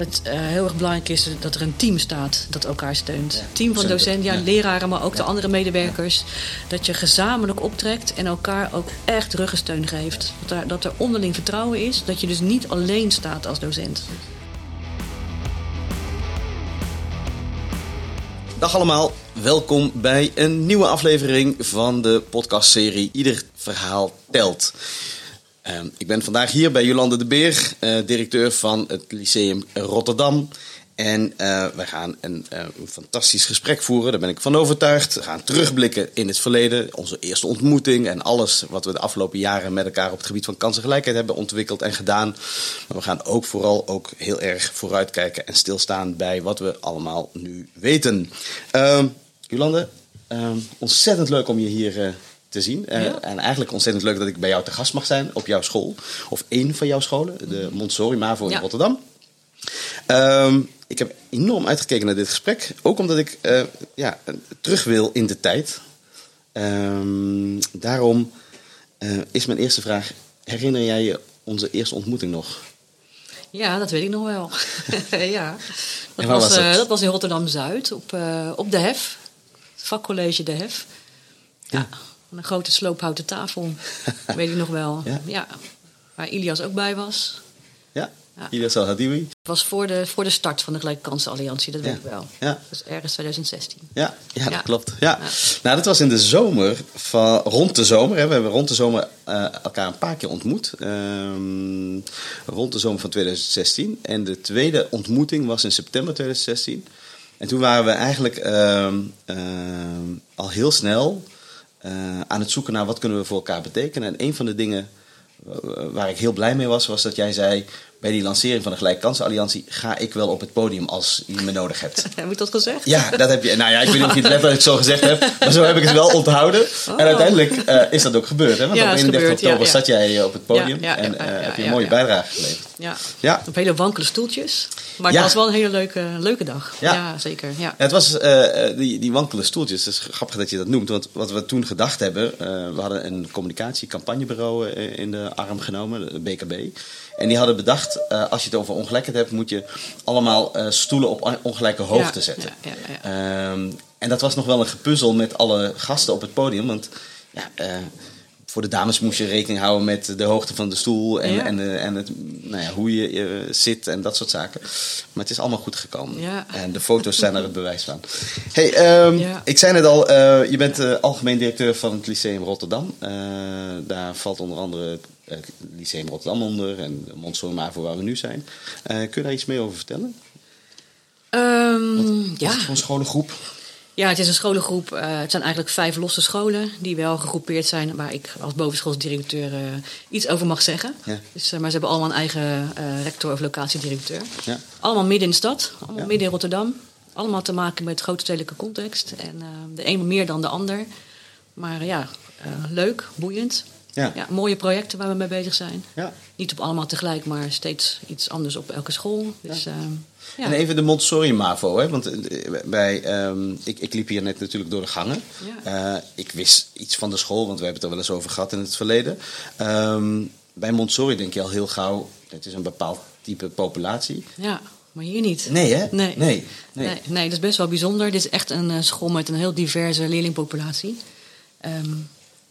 dat uh, heel erg belangrijk is dat er een team staat dat elkaar steunt. Ja, team van docenten, ja, ja. leraren, maar ook de andere medewerkers. Dat je gezamenlijk optrekt en elkaar ook echt ruggensteun geeft. Dat er, dat er onderling vertrouwen is. Dat je dus niet alleen staat als docent. Dag allemaal, welkom bij een nieuwe aflevering van de podcastserie Ieder Verhaal Telt. Uh, ik ben vandaag hier bij Jolande de Beer, uh, directeur van het Lyceum Rotterdam. En uh, wij gaan een, een, fantastisch gesprek voeren, daar ben ik van overtuigd. We gaan terugblikken in het verleden, onze eerste ontmoeting en alles wat we de afgelopen jaren met elkaar op het gebied van kansengelijkheid hebben ontwikkeld en gedaan. Maar we gaan ook vooral ook heel erg vooruitkijken en stilstaan bij wat we allemaal nu weten. Uh, Jolande, ontzettend leuk om je hier te zien. Uh, ja. En eigenlijk ontzettend leuk dat ik bij jou te gast mag zijn op jouw school. Of één van jouw scholen, de Montessori MAVO in Ja. Rotterdam. Um, ik heb enorm uitgekeken naar dit gesprek. Ook omdat ik uh, ja, terug wil in de tijd. Um, daarom uh, is mijn eerste vraag: herinner jij je onze eerste ontmoeting nog? Ja, dat weet ik nog wel. ja. Dat was, was dat? eh, dat was in Rotterdam Zuid, op, eh, op de HEF, het vakcollege De HEF. Ja, een grote sloophouten tafel, weet ik nog wel. Ja. Ja. Waar Ilias ook bij was. Ja, Ja. Ilias Al Hadiwi. Het was voor de, voor de start van de Gelijke Kansenalliantie, dat weet ik wel. Ja. Dat was ergens 2016. Ja, ja, dat klopt. Ja. Ja. Nou, dat was in de zomer, van, rond de zomer. Hè. We hebben rond de zomer eh, elkaar een paar keer ontmoet. Ehm, rond de zomer van 2016. En de tweede ontmoeting was in september 2016. En toen waren we eigenlijk ehm, ehm, al heel snel eh, aan het zoeken naar wat kunnen we voor elkaar betekenen. En een van de dingen eh, waar ik heel blij mee was, was dat jij zei... bij die lancering van de Gelijke Kansenalliantie... ga ik wel op het podium als je me nodig hebt. Heb ik dat gezegd? Ja, dat heb je. Nou ja, ik weet niet of je het letterlijk zo gezegd hebt, maar zo heb ik het wel onthouden. En uiteindelijk eh, is dat ook gebeurd. Hè? Want Oh. Ja, op is 31 gebeurd, ja, oktober ja. zat jij op het podium en eh, heb je een mooie bijdrage geleverd. Ja. Ja. Op hele wankele stoeltjes. Maar het was wel een hele leuke, leuke dag. Ja. Zeker. Ja. Het was eh, die, die wankele stoeltjes. Het is grappig dat je dat noemt. Want wat we toen gedacht hebben. we hadden een communicatiecampagnebureau in de arm genomen, de BKB. En die hadden bedacht, eh, als je het over ongelijkheid hebt, moet je allemaal eh, stoelen op ongelijke hoogte Ja, zetten. ja, ja, ja. Ehm, en dat was nog wel een gepuzzel met alle gasten op het podium. Want ja, eh, voor de dames moest je rekening houden met de hoogte van de stoel en, en, en het, nou ja, hoe je zit en dat soort zaken. Maar het is allemaal goed gekomen. En de foto's zijn er het bewijs van. Hey, ehm, ik zei net al, je bent algemeen directeur van het Lyceum Rotterdam. Daar valt onder andere het Lyceum Rotterdam onder en de Montessori MAVO waar we nu zijn. Eh, kun je daar iets meer over vertellen? Ehm, Wat ja. is het voor een scholengroep? ja, het is een scholengroep. eh, het zijn eigenlijk vijf losse scholen die wel gegroepeerd zijn. Waar ik als bovenschoolsdirecteur eh, iets over mag zeggen. Ja. Dus, eh, maar ze hebben allemaal een eigen eh, rector of locatiedirecteur. Ja. Allemaal midden in de stad, allemaal Ja. midden in Rotterdam. Allemaal te maken met grote stedelijke context. En eh, de een meer dan de ander. Maar ja, eh, leuk, boeiend. Ja. Ja, mooie projecten waar we mee bezig zijn. Ja. Niet op allemaal tegelijk, maar steeds iets anders op elke school. Dus, ja. ja. En even de Montessori MAVO, hè? want eh, bij, ehm, ik, ik liep hier net natuurlijk door de gangen. Eh, ik wist iets van de school, want we hebben het er wel eens over gehad in het verleden. Ehm, bij Montessori denk je al heel gauw, het is een bepaald type populatie. ja, maar hier niet. Nee hè? Nee. Nee. nee. Nee, nee, dat is best wel bijzonder. Dit is echt een eh, school met een heel diverse leerlingpopulatie. Ehm,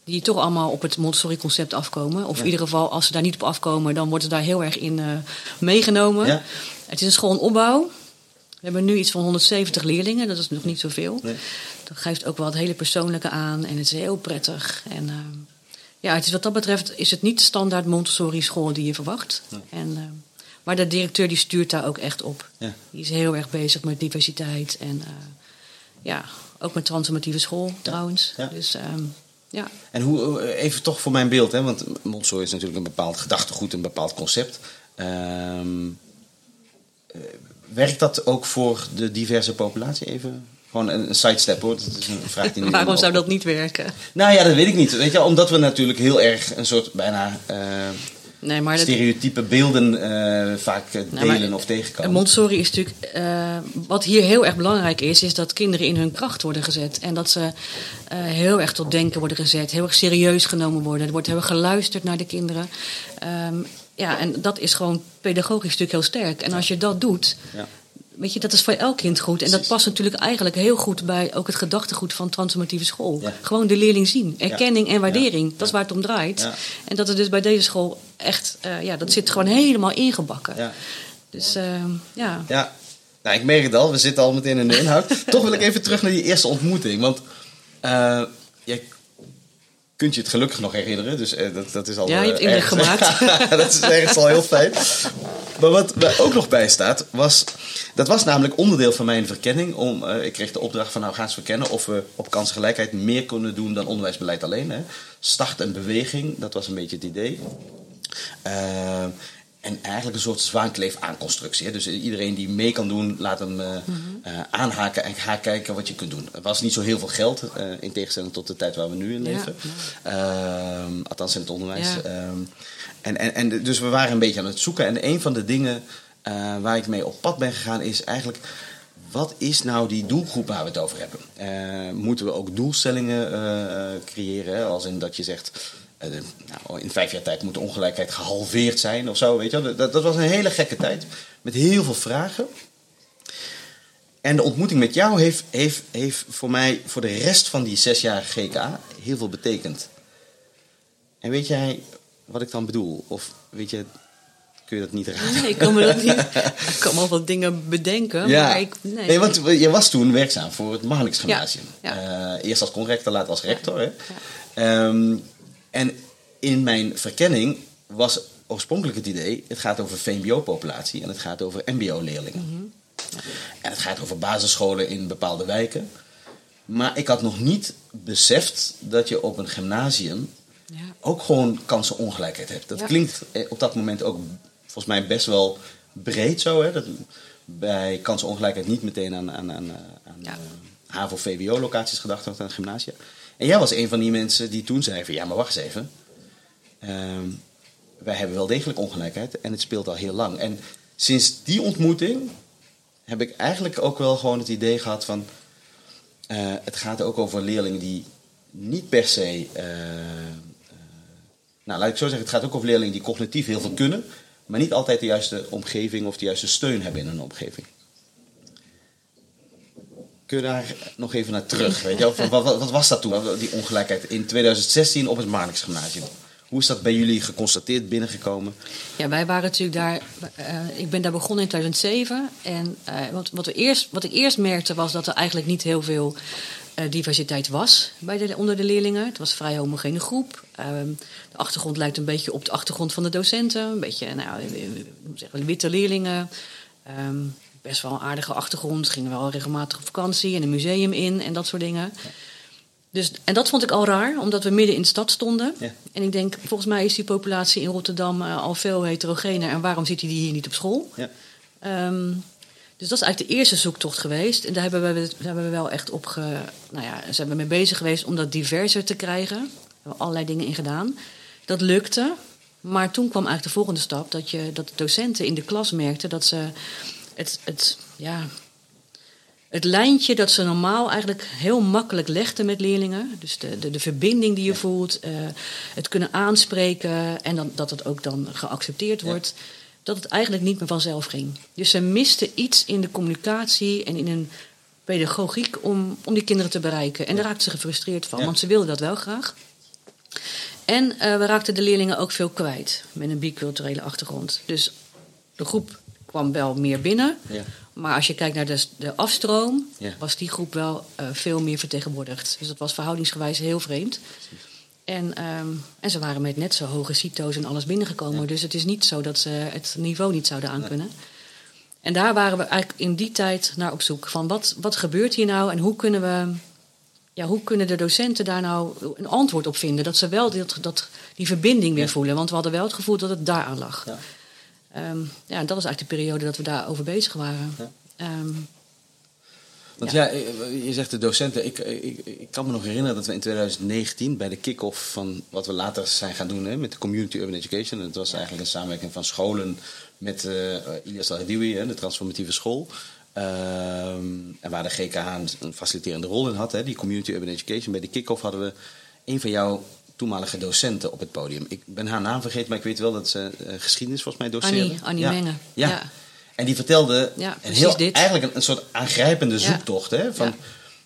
die toch allemaal op het Montessori-concept afkomen. Of Ja. in ieder geval, als ze daar niet op afkomen, dan worden ze daar heel erg in eh, meegenomen. Ja. Het is een school in opbouw. We hebben nu iets van 170 leerlingen, dat is nog niet zoveel. Nee. Dat geeft ook wel het hele persoonlijke aan en het is heel prettig. En ehm, ja, het is, wat dat betreft is het niet de standaard Montessori-school die je verwacht. En, ehm, maar de directeur die stuurt daar ook echt op. Ja. Die is heel erg bezig met diversiteit en eh, ja, ook met transformatieve school trouwens. Ja. Dus ehm, ja. En hoe, eh, even toch voor mijn beeld, hè? want Montessori is natuurlijk een bepaald gedachtegoed, een bepaald concept. Ehm, eh, werkt dat ook voor de diverse populatie even? Gewoon een, een sidestep hoor, dat is een vraag die Waarom zou dat niet werken? Nou ja, dat weet ik niet. Weet je, omdat we natuurlijk heel erg een soort bijna eh, Nee, maar dat, stereotype beelden eh, vaak eh, Nou, delen of tegenkomen. Montessori is natuurlijk. eh, wat hier heel erg belangrijk is, is dat kinderen in hun kracht worden gezet. En dat ze heel erg tot denken worden gezet, heel erg serieus genomen worden. Er wordt heel erg geluisterd naar de kinderen. Ehm, ja, en dat is gewoon pedagogisch natuurlijk heel sterk. En als je dat doet, Ja. Weet je, dat is voor elk kind goed. En dat past natuurlijk eigenlijk heel goed bij ook het gedachtegoed van transformatieve school. Ja. Gewoon de leerling zien, erkenning en waardering. Dat is waar het om draait. En dat het dus bij deze school echt, eh, ja, dat zit gewoon helemaal ingebakken. Dus eh, ja. Ja, nou, ik merk het al. We zitten al meteen in de inhoud. Toch wil ik even terug naar die eerste ontmoeting. Want eh, kunt je het gelukkig nog herinneren. Dus eh, dat, dat is al... Ja, je hebt eh, indruk ergens- gemaakt. dat is ergens al heel fijn. Maar wat er ook nog bij staat, was... Dat was namelijk onderdeel van mijn verkenning. Om, eh, ik kreeg de opdracht van nou ga eens verkennen of we op kansengelijkheid meer kunnen doen dan onderwijsbeleid alleen. Hè. Start en beweging, dat was een beetje het idee. Eh, en eigenlijk een soort zwaankleef aanconstructie. Dus iedereen die mee kan doen, laat hem eh, eh, aanhaken en ga kijken wat je kunt doen. Er was niet zo heel veel geld, eh, in tegenstelling tot de tijd waar we nu in Ja, leven. Ehm, althans in het onderwijs. Ja. Ehm, en, en, en dus we waren een beetje aan het zoeken. En een van de dingen waar ik mee op pad ben gegaan is eigenlijk... Wat is nou die doelgroep waar we het over hebben? Moeten we ook doelstellingen creëren? Als in dat je zegt... eh, de- nou, in vijf jaar tijd moet de ongelijkheid gehalveerd zijn of zo. Weet je? Dat, dat was een hele gekke tijd. Met heel veel vragen. En de ontmoeting met jou heeft, heeft, heeft voor mij, voor de rest van die zesjarige GK, heel veel betekend. En weet jij wat ik dan bedoel? Of weet je, kun je dat niet raden? Nee, ik kan me dat niet. Ik kan al wat dingen bedenken. Maar ik, nee. want je was toen werkzaam voor het Marnix Gymnasium. Ja, Eh, eerst als conrector, later als rector. Hè? Ehm, en in mijn verkenning was oorspronkelijk het idee... het gaat over VMBO-populatie en het gaat over MBO-leerlingen. Mhm. En het gaat over basisscholen in bepaalde wijken. Maar ik had nog niet beseft dat je op een gymnasium Ja. ook gewoon kansenongelijkheid hebt. Dat Ja. klinkt eh, op dat moment ook volgens mij best wel breed zo. Hè? Dat bij kansenongelijkheid niet meteen aan, aan, aan, aan Ja. eh, HAVO-VWO-locaties gedacht wordt, aan gymnasia. En jij was een van die mensen die toen zei van... ja, maar wacht eens even. Ehm, wij hebben wel degelijk ongelijkheid en het speelt al heel lang. En sinds die ontmoeting heb ik eigenlijk ook wel gewoon het idee gehad van... eh, het gaat ook over leerlingen die niet per se... eh, eh, nou, laat ik zo zeggen, het gaat ook over leerlingen die cognitief heel veel kunnen... maar niet altijd de juiste omgeving of de juiste steun hebben in hun omgeving. Kun je daar nog even naar terug? Weet je? Wat, wat, wat was dat toen, die ongelijkheid in 2016 op het Marnix Gymnasium? Hoe is dat bij jullie geconstateerd binnengekomen? Ja, wij waren natuurlijk daar. eh, ik ben daar begonnen in 2007. En eh, wat, wat, we eerst, wat ik eerst merkte was dat er eigenlijk niet heel veel eh, diversiteit was bij de, onder de leerlingen. Het was een vrij homogene groep. Ehm, de achtergrond lijkt een beetje op de achtergrond van de docenten. Een beetje, nou, zeggen witte leerlingen. Ehm, best wel een aardige achtergrond. Gingen wel regelmatig op vakantie en een museum in en dat soort dingen. Dus, en dat vond ik al raar, omdat we midden in de stad stonden. Ja. En ik denk, volgens mij is die populatie in Rotterdam eh, al veel heterogener. En waarom zit die hier niet op school? Ja. Ehm, dus dat is eigenlijk de eerste zoektocht geweest. En daar hebben we, daar hebben we wel echt op ge, nou ja, zijn we mee bezig geweest om dat diverser te krijgen. Daar hebben we allerlei dingen in gedaan. Dat lukte. Maar toen kwam eigenlijk de volgende stap dat, je, dat de docenten in de klas merkten dat ze het, het, ja, het lijntje dat ze normaal eigenlijk heel makkelijk legden met leerlingen. Dus de, de, de verbinding die je voelt, eh, het kunnen aanspreken en dan, dat het ook dan geaccepteerd wordt. Dat het eigenlijk niet meer vanzelf ging. Dus ze misten iets in de communicatie en in een pedagogiek om, om die kinderen te bereiken. En daar raakten ze gefrustreerd van, Ja. want ze wilden dat wel graag. En eh, we raakten de leerlingen ook veel kwijt met een biculturele achtergrond. Dus de groep kwam wel meer binnen. Ja. Maar als je kijkt naar de, de afstroom, Ja. was die groep wel eh, veel meer vertegenwoordigd. Dus dat was verhoudingsgewijs heel vreemd. En, ehm, en ze waren met net zo hoge CITO's en alles binnengekomen. Dus het is niet zo dat ze het niveau niet zouden aankunnen. En daar waren we eigenlijk in die tijd naar op zoek. Van wat, wat gebeurt hier nou en hoe kunnen we... Ja, hoe kunnen de docenten daar nou een antwoord op vinden? Dat ze wel dat, dat, die verbinding weer voelen. Want we hadden wel het gevoel dat het daaraan lag. Ja. Ehm, ja, dat was eigenlijk de periode dat we daarover bezig waren. Ja. Ehm, Want ja, je zegt de docenten. Ik, ik, ik kan me nog herinneren dat we in 2019 bij de kick-off van wat we later zijn gaan doen hè, met de Community Urban Education. Dat was eigenlijk een samenwerking van scholen met uh, Ilyas Al-Hadiwi, hè, de transformatieve school. Ehm, en waar de GKH een, een faciliterende rol in had, hè, die Community Urban Education. Bij de kick-off hadden we een van jouw toenmalige docenten op het podium. Ik ben haar naam vergeten, maar ik weet wel dat ze uh, geschiedenis volgens mij doseerde. Annie, Annie ja. Menge. Ja. Ja. En die vertelde Ja, een heel, dit. eigenlijk een, een soort aangrijpende zoektocht. Hè? Van.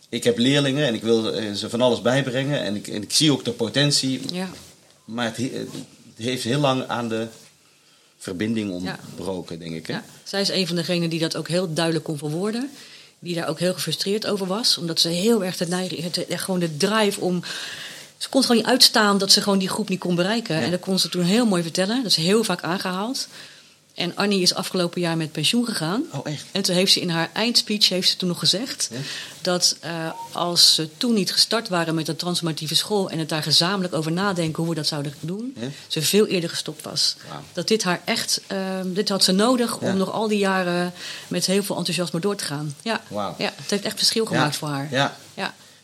Ik heb leerlingen en ik wil eh, ze van alles bijbrengen. En ik, en ik zie ook de potentie. Ja. Maar het, he- het heeft heel lang aan de verbinding ontbroken, denk ik. Hè? Ja, zij is een van degenen die dat ook heel duidelijk kon verwoorden. Die daar ook heel gefrustreerd over was. Omdat ze heel erg de neiging, gewoon de drive om. Ze kon gewoon niet uitstaan dat ze gewoon die groep niet kon bereiken. En dat kon ze toen heel mooi vertellen. Dat is heel vaak aangehaald. En Annie is afgelopen jaar met pensioen gegaan. Oh, echt? En toen heeft ze in haar eindspeech heeft ze toen nog gezegd Ja. dat eh, als ze toen niet gestart waren met de transformatieve school en het daar gezamenlijk over nadenken hoe we dat zouden doen, Ja. ze veel eerder gestopt was. Dat dit haar echt, ehm, dit had ze nodig Ja. om nog al die jaren met heel veel enthousiasme door te gaan. Ja, ja het heeft echt verschil gemaakt voor haar. Ja.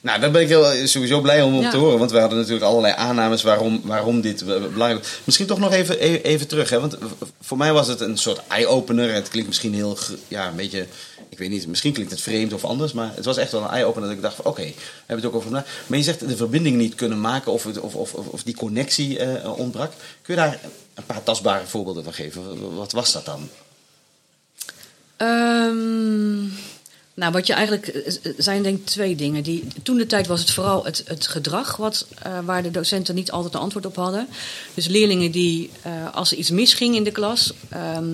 Nou, daar ben ik heel, sowieso blij om, Ja. te horen. Want we hadden natuurlijk allerlei aannames waarom, waarom dit eh, belangrijk was. Misschien toch nog even, e- even terug. Hè? Want voor mij was het een soort eye-opener. Het klinkt misschien heel, ja, een beetje... Ik weet niet, misschien klinkt het vreemd of anders. Maar het was echt wel een eye-opener dat ik dacht van... Oké, we hebben het ook over vandaag. Maar je zegt de verbinding niet kunnen maken of, het, of, of, of, of die connectie eh, ontbrak. Kun je daar een paar tastbare voorbeelden van geven? Wat was dat dan? Ehm, nou, wat je eigenlijk eh, zijn denk ik twee dingen. Die, toen de tijd was het vooral het, het gedrag wat, eh, waar de docenten niet altijd een antwoord op hadden. Dus leerlingen die, eh, als er iets misging in de klas, ehm,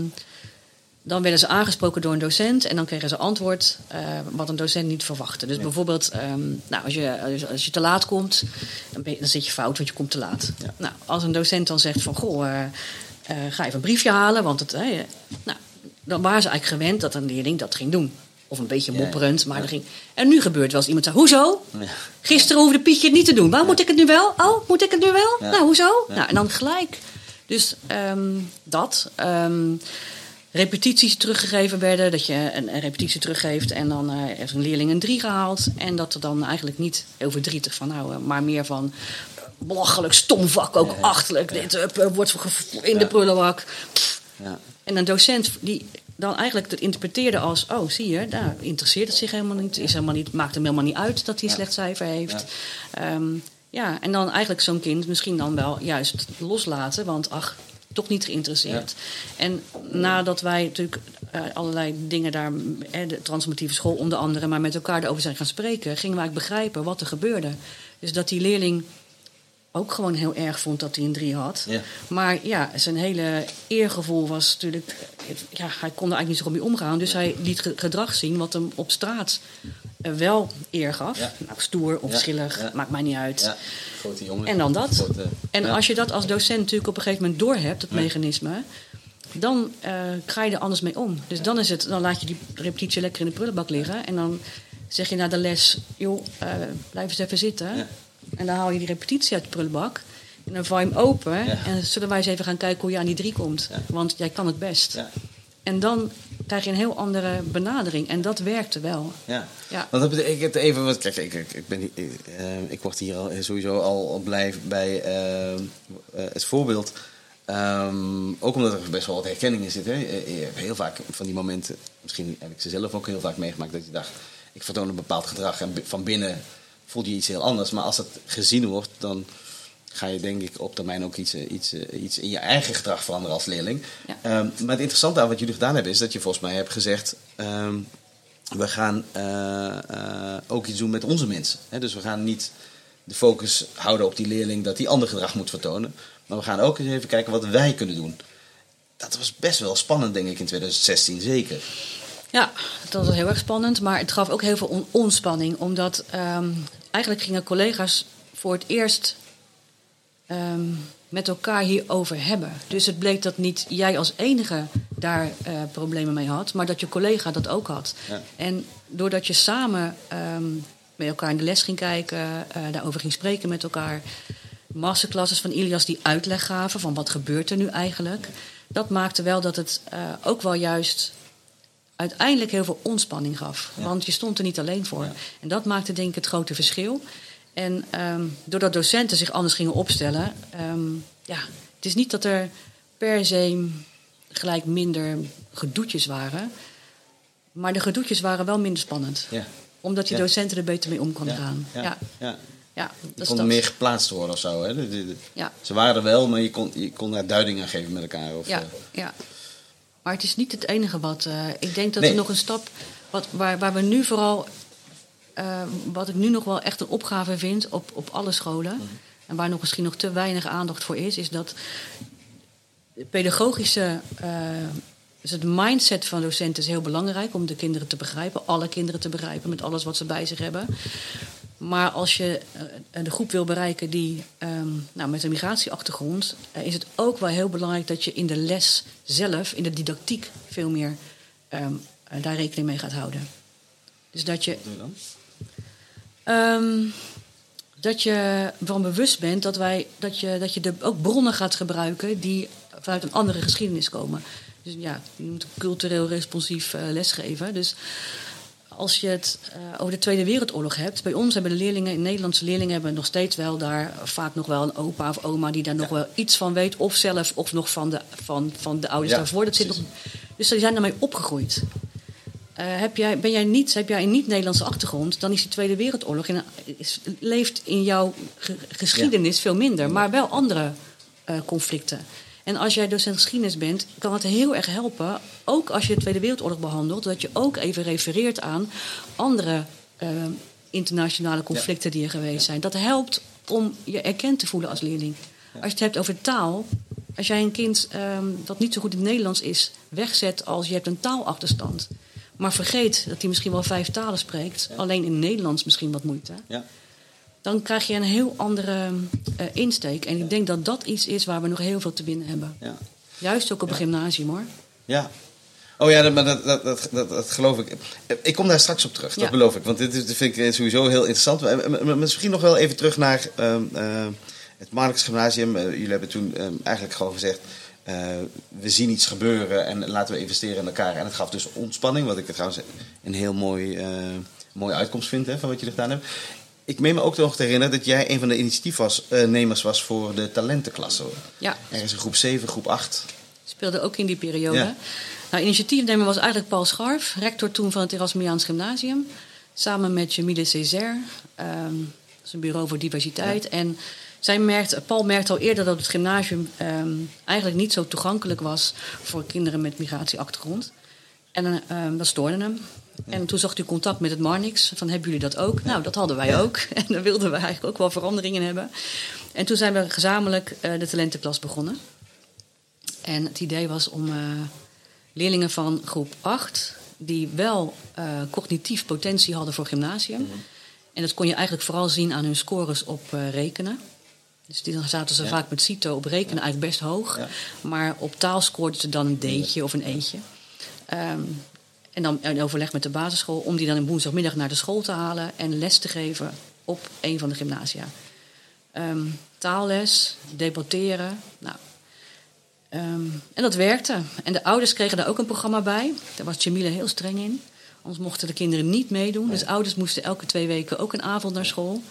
dan werden ze aangesproken door een docent en dan kregen ze antwoord eh, wat een docent niet verwachtte. Dus bijvoorbeeld, ehm, nou, als, je, als- je te laat komt, dan, ben je- dan zit je fout, want je komt te laat. Ja. Nou, als een docent dan zegt van, goh, eh, eh, ga even een briefje halen, want het, eh, nou, dan waren ze eigenlijk gewend dat een leerling dat ging doen. Of een beetje Ja, ja. mopperend, maar Ja. er ging... En nu gebeurt wel eens iemand zegt, hoezo? Ja. Gisteren hoefde Pietje het niet te doen. Waarom moet ik het nu wel? Oh, moet ik het nu wel? Ja. Nou, hoezo? Ja. Nou, en dan gelijk. Dus ehm, dat. ehm, repetities teruggegeven werden. Dat je een, een repetitie teruggeeft en dan eh, heeft een leerling een 3 gehaald. En dat er dan eigenlijk niet heel verdrietig van houden, maar meer van belachelijk, stom vak, ook achterlijk. Dit eh, wordt in de Ja. prullenbak. Ja. En een docent die dan eigenlijk het interpreteerde als: oh, zie je, daar interesseert het zich helemaal niet. Is helemaal niet maakt hem helemaal niet uit dat hij een slecht cijfer heeft. Ja. ja, en dan eigenlijk zo'n kind misschien dan wel juist loslaten, want ach, toch niet geïnteresseerd. En nadat wij natuurlijk eh, allerlei dingen daar, eh, de transformatieve school onder andere, maar met elkaar erover zijn gaan spreken, gingen we eigenlijk begrijpen wat er gebeurde. Dus dat die leerling ook gewoon heel erg vond dat hij een drie had. Ja. Maar ja, zijn hele eergevoel was natuurlijk... Ja, hij kon er eigenlijk niet zo goed mee omgaan. Dus hij liet ge- gedrag zien wat hem op straat eh, wel eer gaf. Ja. Nou, stoer of schillig, ja. maakt mij niet uit. Ja. Grote jongen. En dan dat. Grote- En als je dat als docent natuurlijk op een gegeven moment doorhebt, Ja. mechanisme... dan eh, ga je er anders mee om. Dus dan, is het, dan laat je die repetitie lekker in de prullenbak liggen... en dan zeg je na de les, joh, eh, blijf eens even zitten... En dan haal je die repetitie uit de prullenbak. En dan vouw je hem open. Ja. En zullen wij eens even gaan kijken hoe je aan die drie komt. Ja. Want jij kan het best. Ja. En dan krijg je een heel andere benadering. En dat werkte wel. Ja. Ja. Want dat betekent even wat. Kijk, ik, ik, ik, ben, ik, eh, ik word hier al, sowieso al, al blij bij eh, het voorbeeld. Ehm, ook omdat er best wel wat herkenning in zit. Hè. Je hebt heel vaak van die momenten, misschien heb ik ze zelf ook heel vaak meegemaakt, dat je dacht: ik vertoon een bepaald gedrag en van binnen voel je iets heel anders. Maar als het gezien wordt, dan ga je denk ik op termijn ook iets, eh, iets, eh, iets in je eigen gedrag veranderen als leerling. Ja. Ehm, maar het interessante aan wat jullie gedaan hebben, is dat je volgens mij hebt gezegd. ehm, we gaan eh, ook iets doen met onze mensen. Hè? Dus we gaan niet de focus houden op die leerling dat die ander gedrag moet vertonen. Maar we gaan ook eens even kijken wat wij kunnen doen. Dat was best wel spannend, denk ik, in 2016 zeker. Ja, dat was heel erg spannend. Maar het gaf ook heel veel on- ontspanning. Omdat ehm, eigenlijk gingen collega's voor het eerst ehm, met elkaar hierover hebben. Dus het bleek dat niet jij als enige daar eh, problemen mee had. Maar dat je collega dat ook had. Ja. En doordat je samen ehm, met elkaar in de les ging kijken. eh, daarover ging spreken met elkaar. Masterclasses van Ilias die uitleg gaven van wat gebeurt er nu eigenlijk. Dat maakte wel dat het eh, ook wel juist uiteindelijk heel veel ontspanning gaf. Ja. Want je stond er niet alleen voor. Ja. En dat maakte denk ik het grote verschil. En ehm, doordat docenten zich anders gingen opstellen... ehm, ja, het is niet dat er per se gelijk minder gedoetjes waren... maar de gedoetjes waren wel minder spannend. Ja. Omdat die docenten er beter mee om konden Ja, gaan. ja, Ja. ja. Dat is kon dat. meer geplaatst worden of zo. Hè? De- de- de- Ja. Ze waren er wel, maar je kon, je kon daar duiding aan geven met elkaar. Of, Ja, eh, ja. Maar het is niet het enige wat. eh, ik denk dat Nee. er nog een stap. Wat, waar, waar we nu vooral. eh, wat ik nu nog wel echt een opgave vind op, op alle scholen. Mhm. En waar nog misschien nog te weinig aandacht voor is, is dat de pedagogische. eh, dus het mindset van docenten is heel belangrijk om de kinderen te begrijpen, alle kinderen te begrijpen met alles wat ze bij zich hebben. Maar als je eh, de groep wil bereiken die ehm, nou, met een migratieachtergrond, eh, is het ook wel heel belangrijk dat je in de les zelf, in de didactiek, veel meer ehm, eh, daar rekening mee gaat houden. Dus dat je, ehm, dat je van bewust bent dat, wij, dat je, dat je de, ook bronnen gaat gebruiken die vanuit een andere geschiedenis komen. Dus ja, je moet cultureel responsief lesgeven. Dus als je het eh, over de Tweede Wereldoorlog hebt, bij ons hebben de leerlingen, Nederlandse leerlingen, hebben nog steeds wel daar vaak nog wel een opa of oma die daar nog wel iets van weet, of zelf, of nog van de, van, van de ouders Ja, daarvoor. Dat zit nog, precies. dus die zijn daarmee opgegroeid. Eh, heb jij, ben jij niet, heb jij een niet-Nederlandse achtergrond, dan is die Tweede Wereldoorlog in, is, leeft in jouw ge- geschiedenis veel minder, maar wel andere eh, conflicten. En als jij docent geschiedenis bent, kan het heel erg helpen, ook als je de Tweede Wereldoorlog behandelt, dat je ook even refereert aan andere eh, internationale conflicten die er geweest zijn. Dat helpt om je erkend te voelen als leerling. Als je het hebt over taal, als jij een kind ehm, dat niet zo goed in het Nederlands is, wegzet als je hebt een taalachterstand, maar vergeet dat hij misschien wel vijf talen spreekt, alleen in het Nederlands misschien wat moeite. Ja. Dan krijg je een heel andere eh, insteek. En ik denk dat dat iets is waar we nog heel veel te winnen hebben. Ja. Juist ook op een gymnasium hoor. Ja. Oh ja, dat, dat, dat, dat, geloof ik. Ik kom daar straks op terug, dat Ja. beloof ik. Want dit, vind ik sowieso heel interessant. Misschien nog wel even terug naar ehm, eh, het Marnix Gymnasium. Eh, jullie hebben toen ehm, eigenlijk gewoon gezegd... eh, we zien iets gebeuren en laten we investeren in elkaar. En het gaf dus ontspanning, wat ik trouwens een heel mooi, eh, mooie uitkomst vind hè, van wat jullie gedaan hebben. Ik meen me ook nog te herinneren dat jij een van de initiatiefnemers was voor de talentenklasse. Ja, Ergens in groep 7, groep 8. speelde ook in die periode. Ja. Nou, initiatiefnemer was eigenlijk Paul Scharf, rector toen van het Erasmiaans Gymnasium. Samen met Jamile Césaire, ehm, dat is een bureau voor diversiteit. En zij merkte, Paul merkte al eerder dat het gymnasium ehm, eigenlijk niet zo toegankelijk was voor kinderen met migratieachtergrond. En ehm, dat stoorde hem. En toen zocht hij contact met het Marnix. Van, hebben jullie dat ook? Nou, dat hadden wij ook. En daar wilden we eigenlijk ook wel veranderingen in hebben. En toen zijn we gezamenlijk eh, de talentenklas begonnen. En het idee was om eh, leerlingen van groep 8... die wel eh, cognitief potentie hadden voor gymnasium... en dat kon je eigenlijk vooral zien aan hun scores op rekenen... Dus die, dan zaten ze Ja. vaak met CITO op rekenen eigenlijk best hoog. Ja. Maar op taal scoorden ze dan een D'tje of een E'tje. Ehm, en dan in overleg met de basisschool om die dan een woensdagmiddag naar de school te halen en les te geven op een van de gymnasia. Ehm, taalles, debatteren. Nou, ehm, en dat werkte. En de ouders kregen daar ook een programma bij. Daar was Jamila heel streng in. Anders mochten de kinderen niet meedoen. Dus ouders moesten elke twee weken ook een avond naar school.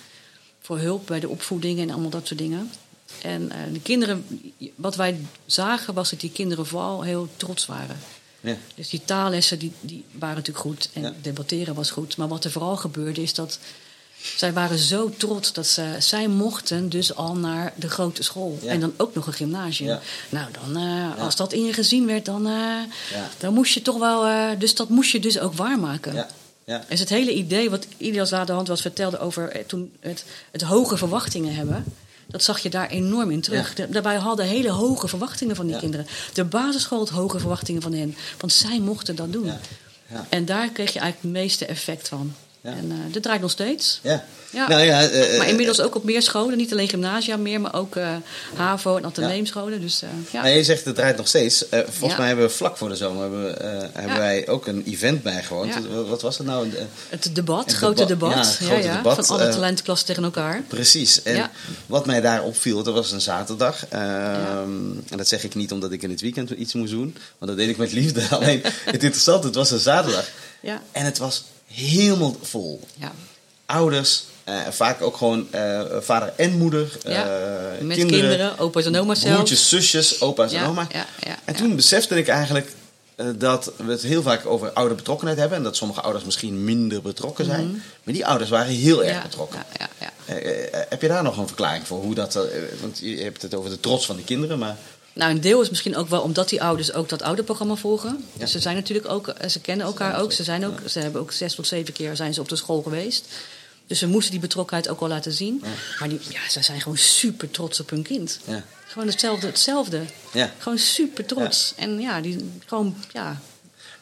Voor hulp bij de opvoeding en allemaal dat soort dingen. En eh, de kinderen, wat wij zagen was dat die kinderen vooral heel trots waren. Ja. Dus die taallessen die, die waren natuurlijk goed en Ja. debatteren was goed. Maar wat er vooral gebeurde is dat zij waren zo trots dat ze, zij mochten dus al naar de grote school. Ja. En dan ook nog een gymnasium. Ja. Nou, dan, eh, als dat in je gezien werd, dan, eh, dan moest je toch wel... eh, dus dat moest je dus ook waarmaken. Ja. Ja. Dus het hele idee wat Ilias aan de hand was vertelde over toen het, het hoge verwachtingen hebben. Dat zag je daar enorm in terug. Ja. Daarbij hadden hele hoge verwachtingen van die Ja. kinderen. De basisschool had hoge verwachtingen van hen. Want zij mochten dat doen. Ja. Ja. En daar kreeg je eigenlijk het meeste effect van. Ja. En eh dat draait nog steeds. Ja. Ja. Nou ja, eh, eh, maar inmiddels ook op meer scholen. Niet alleen gymnasia meer, maar ook HAVO en ateneumscholen. Dus ja. Nou, je zegt het draait nog steeds. Volgens mij hebben we vlak voor de zomer hebben, hebben wij ook een event bijgewoond. Wat- was het nou? Het debat, Het grote debat, het grote debat, Van alle talentenklassen tegen elkaar. Precies. En wat mij daar opviel, dat was een zaterdag. Ehm, En dat zeg ik niet omdat ik in het weekend iets moest doen. Want dat deed ik met liefde. Alleen het interessante, het was een zaterdag. Ja. En het was helemaal vol. Ja. Ouders, eh, vaak ook gewoon eh, vader en moeder. Ja, eh, met kinderen, opa's en oma's zelfs. Broertjes, zusjes, opa's en Ja, oma. ja, ja, en toen besefte ik eigenlijk dat we het heel vaak over ouderbetrokkenheid hebben. En dat sommige ouders misschien minder betrokken zijn. Maar die ouders waren heel erg Mhm. ja, betrokken. Ja, ja, ja. heb je daar nog een verklaring voor? Hoe dat, want je hebt het over de trots van de kinderen, maar... Nou, een deel is misschien ook wel omdat die ouders ook dat ouderprogramma volgen. Dus ze zijn natuurlijk ook, ze kennen elkaar ook. Ze, zijn ook, ze hebben ook zes tot zeven keer zijn ze op de school geweest. Dus ze moesten die betrokkenheid ook wel laten zien. Maar die, ja, ze zijn gewoon super trots op hun kind. Ja. Gewoon hetzelfde. hetzelfde. Ja. Gewoon super trots. En ja, die gewoon, ja.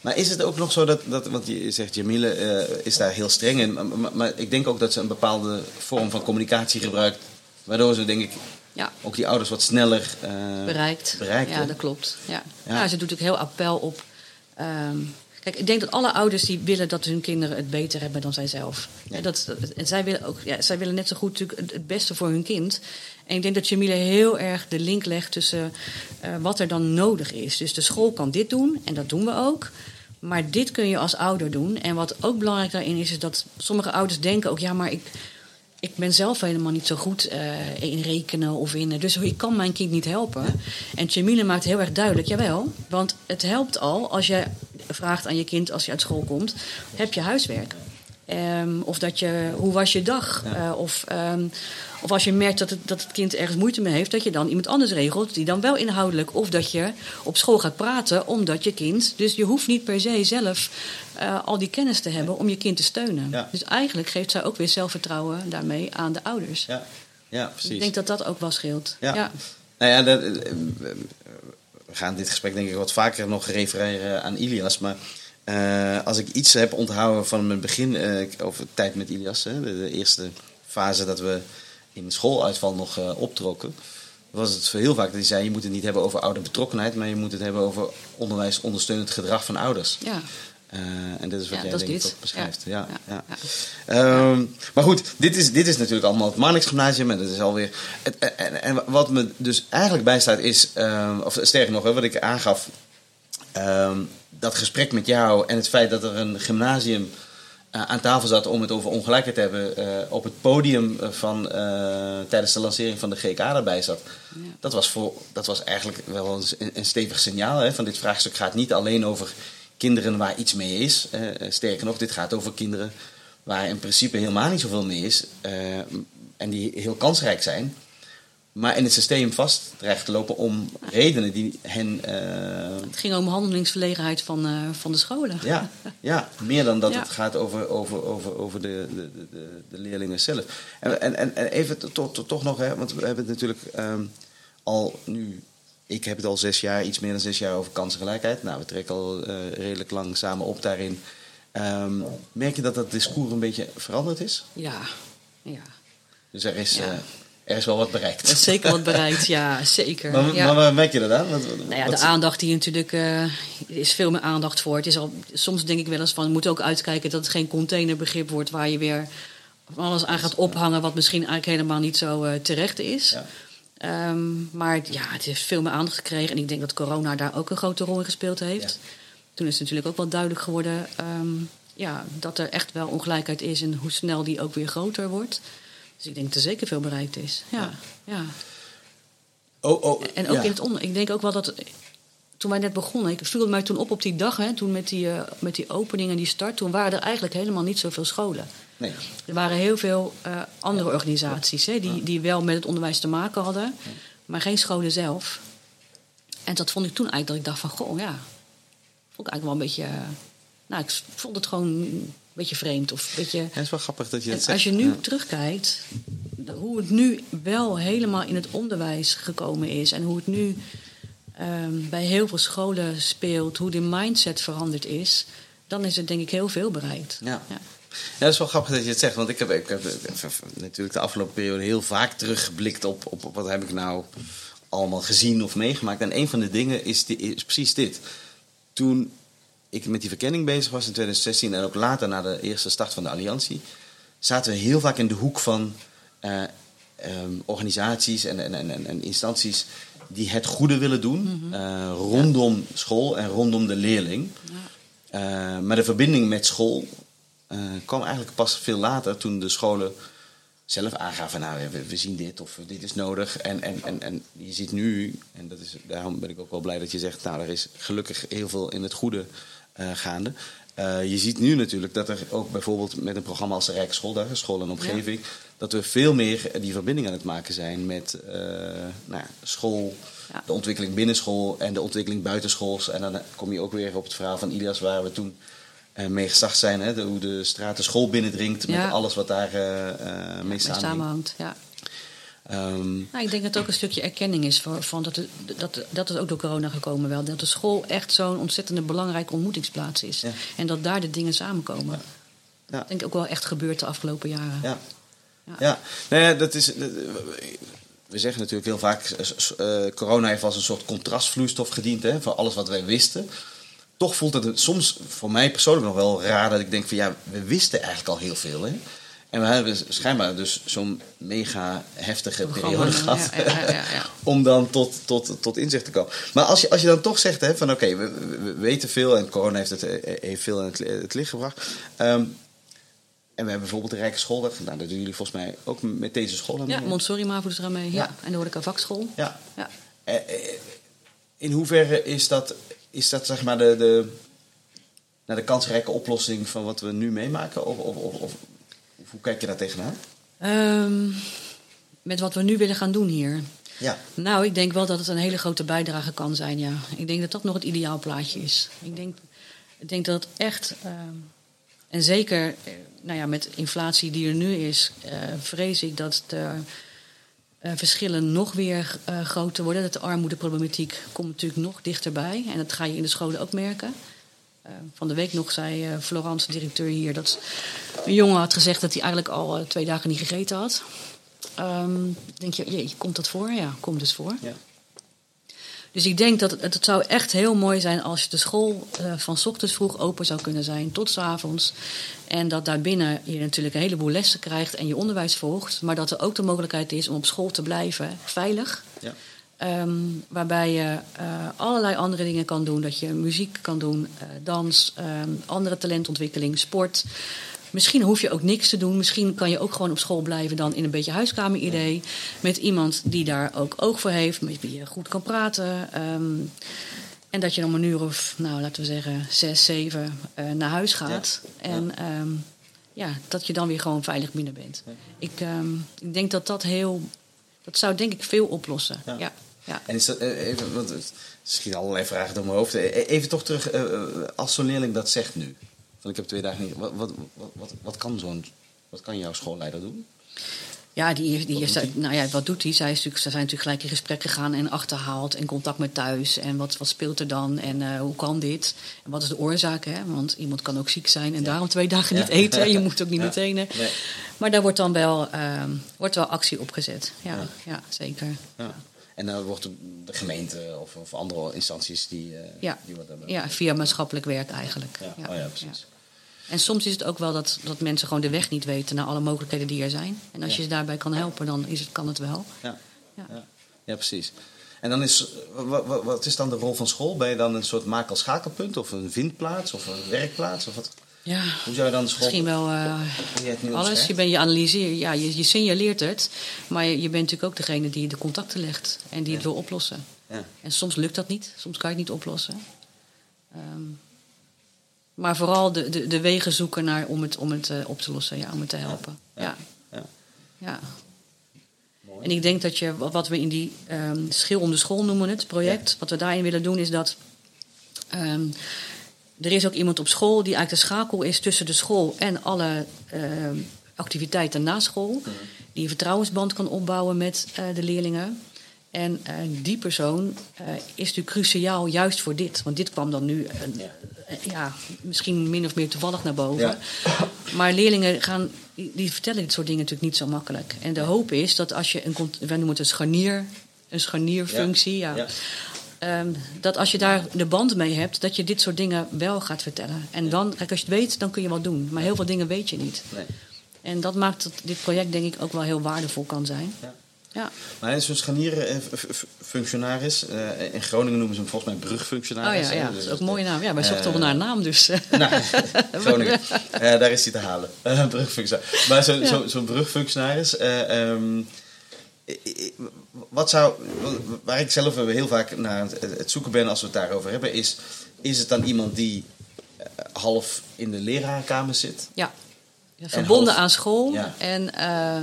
Maar is het ook nog zo dat, dat want je zegt Jamile uh, is daar heel streng in, maar, maar, ik denk ook dat ze een bepaalde vorm van communicatie gebruikt, waardoor ze denk ik ja. ook die ouders wat sneller uh, bereikt. bereikt. Ja, dat klopt. Ja. Ja. ze doet ook heel appel op um, Kijk, ik denk dat alle ouders die willen dat hun kinderen het beter hebben dan zijzelf. Ja. Dat, en zij willen, ook, ja, zij willen net zo goed natuurlijk het, beste voor hun kind. En ik denk dat Jamile heel erg de link legt tussen uh, wat er dan nodig is. Dus de school kan dit doen, en dat doen we ook. Maar dit kun je als ouder doen. En wat ook belangrijk daarin is, is dat sommige ouders denken ook... ja, maar ik, ik ben zelf helemaal niet zo goed uh, in rekenen of in. Dus ik kan mijn kind niet helpen. En Jamile maakt heel erg duidelijk: jawel, want het helpt al als je vraagt aan je kind als je uit school komt: heb je huiswerk? Um, of dat je, hoe was je dag? Uh, of, um, of als je merkt dat het, dat het kind ergens moeite mee heeft, dat je dan iemand anders regelt, die dan wel inhoudelijk. Of dat je op school gaat praten, omdat je kind. Dus je hoeft niet per se zelf uh, al die kennis te hebben om je kind te steunen. Ja. Dus eigenlijk geeft zij ook weer zelfvertrouwen daarmee aan de ouders. Ja, ja precies. Ik denk dat dat ook wel scheelt. Ja. ja. Nou ja, dat, we gaan dit gesprek denk ik wat vaker nog refereren aan Ilias. Maar uh, als ik iets heb onthouden van mijn begin uh, over tijd met Ilias, hè, de, de, eerste fase dat we in schooluitval nog uh, optrokken, was het heel vaak dat hij zei: je moet het niet hebben over ouderbetrokkenheid, maar je moet het hebben over onderwijs ondersteunend gedrag van ouders. Ja. En dit is wat jij denk ik beschrijft. Ja. Ja, ja. Um, maar goed, dit is, dit is natuurlijk allemaal het Marnix Gymnasium. En dat is alweer. Het, en, en, wat me dus eigenlijk bijstaat is. Um, of sterker nog, hè, wat ik aangaf. Um, dat gesprek met jou en het feit dat er een gymnasium uh, aan tafel zat om het over ongelijkheid te hebben. Uh, op het podium van, tijdens de lancering van de GK erbij zat. Dat, was voor, dat was eigenlijk wel een, een stevig signaal. Hè, van dit vraagstuk gaat niet alleen over kinderen waar iets mee is. Sterker nog, dit gaat over kinderen waar in principe helemaal niet zoveel mee is. En die heel kansrijk zijn. Maar in het systeem vast dreigen te lopen om redenen die hen. Uh, het ging om handelingsverlegenheid van, van de scholen. Ja, ja meer dan dat het gaat over, over, over, over de, de, de, de leerlingen zelf. En, en, en even toch, toch nog, hè, want we hebben het natuurlijk um, al nu ik heb het al zes jaar, iets meer dan zes jaar over kansengelijkheid. Nou, we trekken al uh, redelijk lang samen op daarin. Um, merk je dat dat discours een beetje veranderd is? Ja, ja. Dus er is, ja. Er is wel wat bereikt. Er is zeker wat bereikt, ja, zeker. Maar, ja. maar waar merk je dat aan? Wat, nou ja, de aandacht die natuurlijk... Uh, is veel meer aandacht voor. Het is al, soms denk ik wel eens van... we moeten ook uitkijken dat het geen containerbegrip wordt... waar je weer alles aan gaat ophangen... wat misschien eigenlijk helemaal niet zo terecht is... Ja. Um, maar ja, het heeft veel meer aandacht gekregen. En ik denk dat corona daar ook een grote rol in gespeeld heeft. Toen is het natuurlijk ook wel duidelijk geworden um, ja, dat er echt wel ongelijkheid is en hoe snel die ook weer groter wordt. Dus ik denk dat er zeker veel bereikt is. Ja, ja. Oh, oh, en ook in het onder. Ik denk ook wel dat. Toen wij net begonnen, ik viel mij toen op op die dag, hè, toen met die, uh, met die opening en die start, toen waren er eigenlijk helemaal niet zoveel scholen. Nee. Er waren heel veel uh, andere organisaties hè, die, die wel met het onderwijs te maken hadden, maar geen scholen zelf. En dat vond ik toen eigenlijk dat ik dacht van, goh, ja, vond ik eigenlijk wel een beetje... Uh, nou, ik vond het gewoon beetje vreemd. Of een beetje... Ja, het is wel grappig dat je dat zegt. Als je nu ja. terugkijkt, hoe het nu wel helemaal in het onderwijs gekomen is... en hoe het nu um, bij heel veel scholen speelt, hoe de mindset veranderd is... dan is er denk ik heel veel bereikt. Ja. ja. Ja, dat is wel grappig dat je het zegt. Want ik heb, ik heb natuurlijk de afgelopen periode heel vaak teruggeblikt op, op, op, wat heb ik nou allemaal gezien of meegemaakt. En een van de dingen is, is precies dit. Toen ik met die verkenning bezig was in 2016 en ook later na de eerste start van de Alliantie, zaten we heel vaak in de hoek van uh, um, organisaties en, en, en, en, instanties die het goede willen doen mm -hmm. uh, rondom ja. school en rondom de leerling. Ja. Uh, maar de verbinding met school kwam eigenlijk pas veel later toen de scholen zelf aangaven, nou we, we, zien dit of dit is nodig. En, en, en, en je ziet nu, en dat is, daarom ben ik ook wel blij dat je zegt, nou er is gelukkig heel veel in het goede gaande. Eh, je ziet nu natuurlijk dat er ook bijvoorbeeld met een programma als de School en Omgeving, dat we veel meer die verbinding aan het maken zijn met uh, nou school, ja. de ontwikkeling binnen school en de ontwikkeling buitenschools. En dan kom je ook weer op het verhaal van Ilias, waar we toen uh, mee gestart zijn. Hè, de, hoe de straat de school binnendringt met alles wat daar mee samenhangt. Ja. Um, nou, ik denk dat het ook een stukje erkenning is voor, van dat, het, dat, dat is ook door corona gekomen wel. Dat de school echt zo'n ontzettend belangrijke ontmoetingsplaats is. En dat daar de dingen samenkomen. Ja. Dat denk ik ook wel echt gebeurd de afgelopen jaren. Ja, ja. Nou dat is, we zeggen natuurlijk heel vaak, uh, corona heeft als een soort contrastvloeistof gediend hè, voor alles wat wij wisten. Toch voelt het soms voor mij persoonlijk nog wel raar dat ik denk van ja, we wisten eigenlijk al heel veel. Hè? En we hebben schijnbaar dus zo'n mega heftige periode gehad. Ja, ja, ja, om dan tot, tot, tot inzicht te komen. Maar als je, als je dan toch zegt hè, van oké, we, we, weten veel en corona heeft, het, eh, heeft veel in het, het licht gebracht. Um, en we hebben bijvoorbeeld de Rijke School. Nou, dat doen jullie volgens mij ook met deze school. Ja, Montessori MAVO is er aan mee. Ja. En de Horeca Vakschool. Ja. ja. Eh, eh, in hoeverre is dat, is dat zeg maar de, de, nou, de kansrijke oplossing van wat we nu meemaken? Of, of, of hoe kijk je daar tegenaan? Um, met wat we nu willen gaan doen hier. Ja. Nou, ik denk wel dat het een hele grote bijdrage kan zijn, ja. Ik denk dat dat nog het ideaalplaatje is. Ik denk, ik denk dat het echt... Um, en zeker eh, nou ja, met inflatie die er nu is, uh, vrees ik dat de uh, verschillen nog weer groter worden. Dat de armoedeproblematiek komt natuurlijk nog dichterbij. En dat ga je in de scholen ook merken. Uh, van de week nog zei uh, Florence, de directeur hier, dat een jongen had gezegd dat hij eigenlijk al uh, twee dagen niet gegeten had. Um, denk je, je, komt dat voor? Ja, komt dus voor. Ja. Dus ik denk dat het, het, zou echt heel mooi zijn als de school van ochtends vroeg open zou kunnen zijn tot s avonds. En dat daarbinnen je natuurlijk een heleboel lessen krijgt en je onderwijs volgt. Maar dat er ook de mogelijkheid is om op school te blijven, veilig. Ja. Um, waarbij je uh, allerlei andere dingen kan doen. Dat je muziek kan doen, uh, dans, um, andere talentontwikkeling, sport. Misschien hoef je ook niks te doen. Misschien kan je ook gewoon op school blijven dan in een beetje huiskameridee. Met iemand die daar ook oog voor heeft, met wie je goed kan praten. Um, en dat je om een uur of, nou laten we zeggen, zes, zeven uh, naar huis gaat. Ja. En ja. ja. dat je dan weer gewoon veilig binnen bent. Ja. Ik, ik denk dat dat heel. Dat zou denk ik veel oplossen. ja. Ja. En is dat eh, even, want het schiet allerlei vragen door mijn hoofd. Eh, even toch terug, uh, als zo'n leerling dat zegt nu. Van ik heb twee dagen niet. Wat, wat, wat, wat, kan zo'n, wat kan jouw schoolleider doen? Ja, die, die is, nou ja, wat doet hij? Zij, is natuurlijk, zij zijn natuurlijk gelijk in gesprek gegaan en achterhaald en contact met thuis. En wat, wat speelt er dan en uh, hoe kan dit? En wat is de oorzaak? Hè? Want iemand kan ook ziek zijn en ja. daarom twee dagen niet eten. Je moet ook niet ja. meteen. Nee. Maar daar wordt dan wel, uh, wordt wel actie op gezet. Ja, ja. zeker. En dan wordt de gemeente of, of andere instanties die, uh, ja. die wat hebben. Ja, via maatschappelijk werk eigenlijk. Ja, ja. Oh ja precies. En soms is het ook wel dat, dat mensen gewoon de weg niet weten naar alle mogelijkheden die er zijn. En als je ze daarbij kan helpen, dan is het, kan het wel. Ja, ja. ja. precies. En dan is, wat, wat, is dan de rol van school? Ben je dan een soort makel-schakelpunt of een vindplaats of een werkplaats? Of wat? Ja, Hoe zou je dan de school... Misschien wel uh, je alles. Je, ben, je analyseert, ja, je, je signaleert het. Maar je, je, bent natuurlijk ook degene die de contacten legt en die ja. het wil oplossen. Ja. En soms lukt dat niet. Soms kan je het niet oplossen. Um, maar vooral de, de, de, wegen zoeken naar, om het, om het uh, op te lossen, ja, om het te helpen. Ja. ja. ja. En ik denk dat je, wat we in die um, schil om de school noemen, het project, wat we daarin willen doen, is dat. Um, er is ook iemand op school die eigenlijk de schakel is tussen de school en alle uh, activiteiten na school. Mm. Die een vertrouwensband kan opbouwen met uh, de leerlingen. En uh, die persoon is natuurlijk cruciaal juist voor dit. Want dit kwam dan nu ja. ja. misschien min of meer toevallig naar boven. Ja. Maar leerlingen gaan, die, die, vertellen dit soort dingen natuurlijk niet zo makkelijk. En de hoop is dat als je een, wij noemen het een scharnier, een scharnierfunctie. ja Um, dat als je daar de band mee hebt, dat je dit soort dingen wel gaat vertellen. En dan, kijk, als je het weet, dan kun je wat doen. Maar heel veel dingen weet je niet. Nee. En dat maakt dat dit project, denk ik, ook wel heel waardevol kan zijn. Ja. Ja. Maar hij is een. Uh, uh, in Groningen noemen ze hem volgens mij brugfunctionaris. Oh ja, ja. dat is ook een mooie naam. Ja, wij zochten uh, wel naar een naam dus. Nou, Groningen. daar is hij te halen. brugfunctionaris. Maar zo'n ja. zo, zo brugfunctionaris... Um, wat zou, waar ik zelf heel vaak naar het, zoeken ben als we het daarover hebben, is: is het dan iemand die half in de lerarenkamer zit. Ja, ja verbonden half- aan school. Ja. En, eh,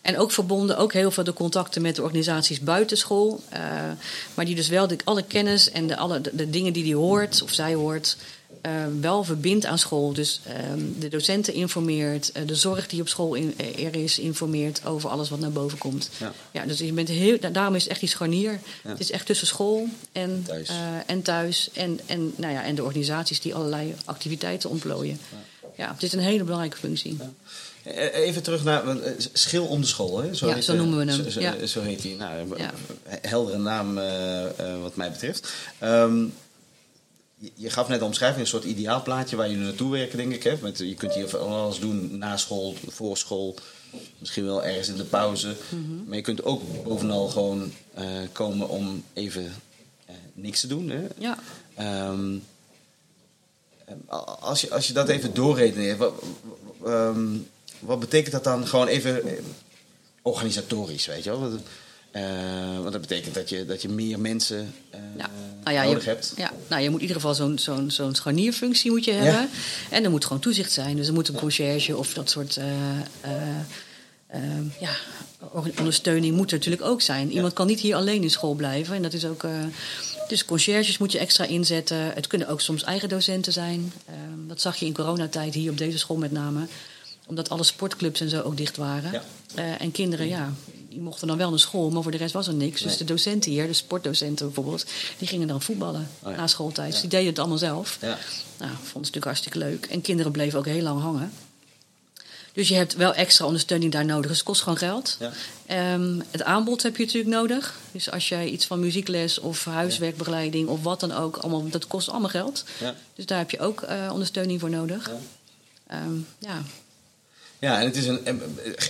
en ook verbonden, ook heel veel de contacten met de organisaties buiten school. eh, maar die dus wel de, alle kennis en de, alle, de, de dingen die hij hoort of zij hoort... eh, wel verbindt aan school. Dus ehm, de docenten informeert, eh, de zorg die op school in, eh, er is, informeert over alles wat naar boven komt. Ja. Ja, dus je bent heel, da- daarom is het echt die scharnier. Ja. Het is echt tussen school en Thuis. en, thuis en, en, nou ja, en de organisaties die allerlei activiteiten ontplooien. Ja, het is een hele belangrijke functie. Eh, Even terug naar Schil om de school. Hè? Ja, heet, zo noemen we hem. Zo, zo- Ja. zo heet hij. Nou, Ja. Heldere naam wat mij betreft. Ehm, je- gaf net de omschrijving, een soort ideaalplaatje waar jullie naartoe werken, denk ik. Hè? Met, je kunt hier van alles doen na school, voor school. Misschien wel ergens in de pauze. Mhm. Maar je kunt ook bovenal gewoon eh, komen om even eh, niks te doen. Hè? Ja. Ehm, eh, als, je, als je dat even doorredeneert, wat, ehm, wat betekent dat dan gewoon even eh, organisatorisch, weet je wel? Want, eh, want dat betekent dat je, dat je meer mensen eh, Ja. Nou ja, nodig je, hebt. Ja, nou, je moet in ieder geval zo'n zo'n zo'n scharnierfunctie moet je hebben. En er moet gewoon toezicht zijn. Dus er moet een conciërge of dat soort eh, ja, ondersteuning moet er natuurlijk ook zijn. Iemand kan niet hier alleen in school blijven. En dat is ook. dus conciërges moet je extra inzetten. Het kunnen ook soms eigen docenten zijn. Eh, dat zag je in coronatijd hier op deze school met name. Omdat alle sportclubs en zo ook dicht waren. En kinderen, ja, die mochten dan wel naar school, maar voor de rest was er niks. Dus de docenten hier, de sportdocenten bijvoorbeeld, die gingen dan voetballen Oh ja. na schooltijd. Dus die deden het allemaal zelf. Ja. Nou, vonden ze natuurlijk hartstikke leuk. En kinderen bleven ook heel lang hangen. Dus je hebt wel extra ondersteuning daar nodig. Dus het kost gewoon geld. Ja. Ehm, het aanbod heb je natuurlijk nodig. Dus als jij iets van muziekles of huiswerkbegeleiding of wat dan ook, allemaal, dat kost allemaal geld. Ja. Dus daar heb je ook eh, ondersteuning voor nodig. Ja. Ehm, ja. Ja, en het is een, een-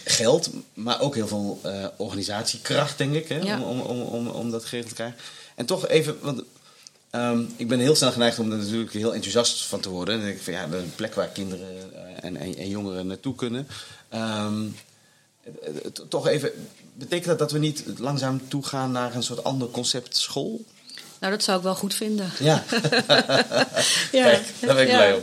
geld, maar ook heel veel eh, organisatiekracht, denk ik, hè, Ja. om, om, om, om, om dat geregeld te krijgen. En toch even, want ehm, ik ben heel snel geneigd om er natuurlijk heel enthousiast van te worden. En denk ik van ja, een plek waar kinderen eh, en, en, en jongeren naartoe kunnen. Ehm, eh, eh, toch even, betekent dat dat we niet langzaam toegaan naar een soort ander concept school? Nou, dat zou ik wel goed vinden. Ja, Ja, Kijk, daar ben ik ja. blij om.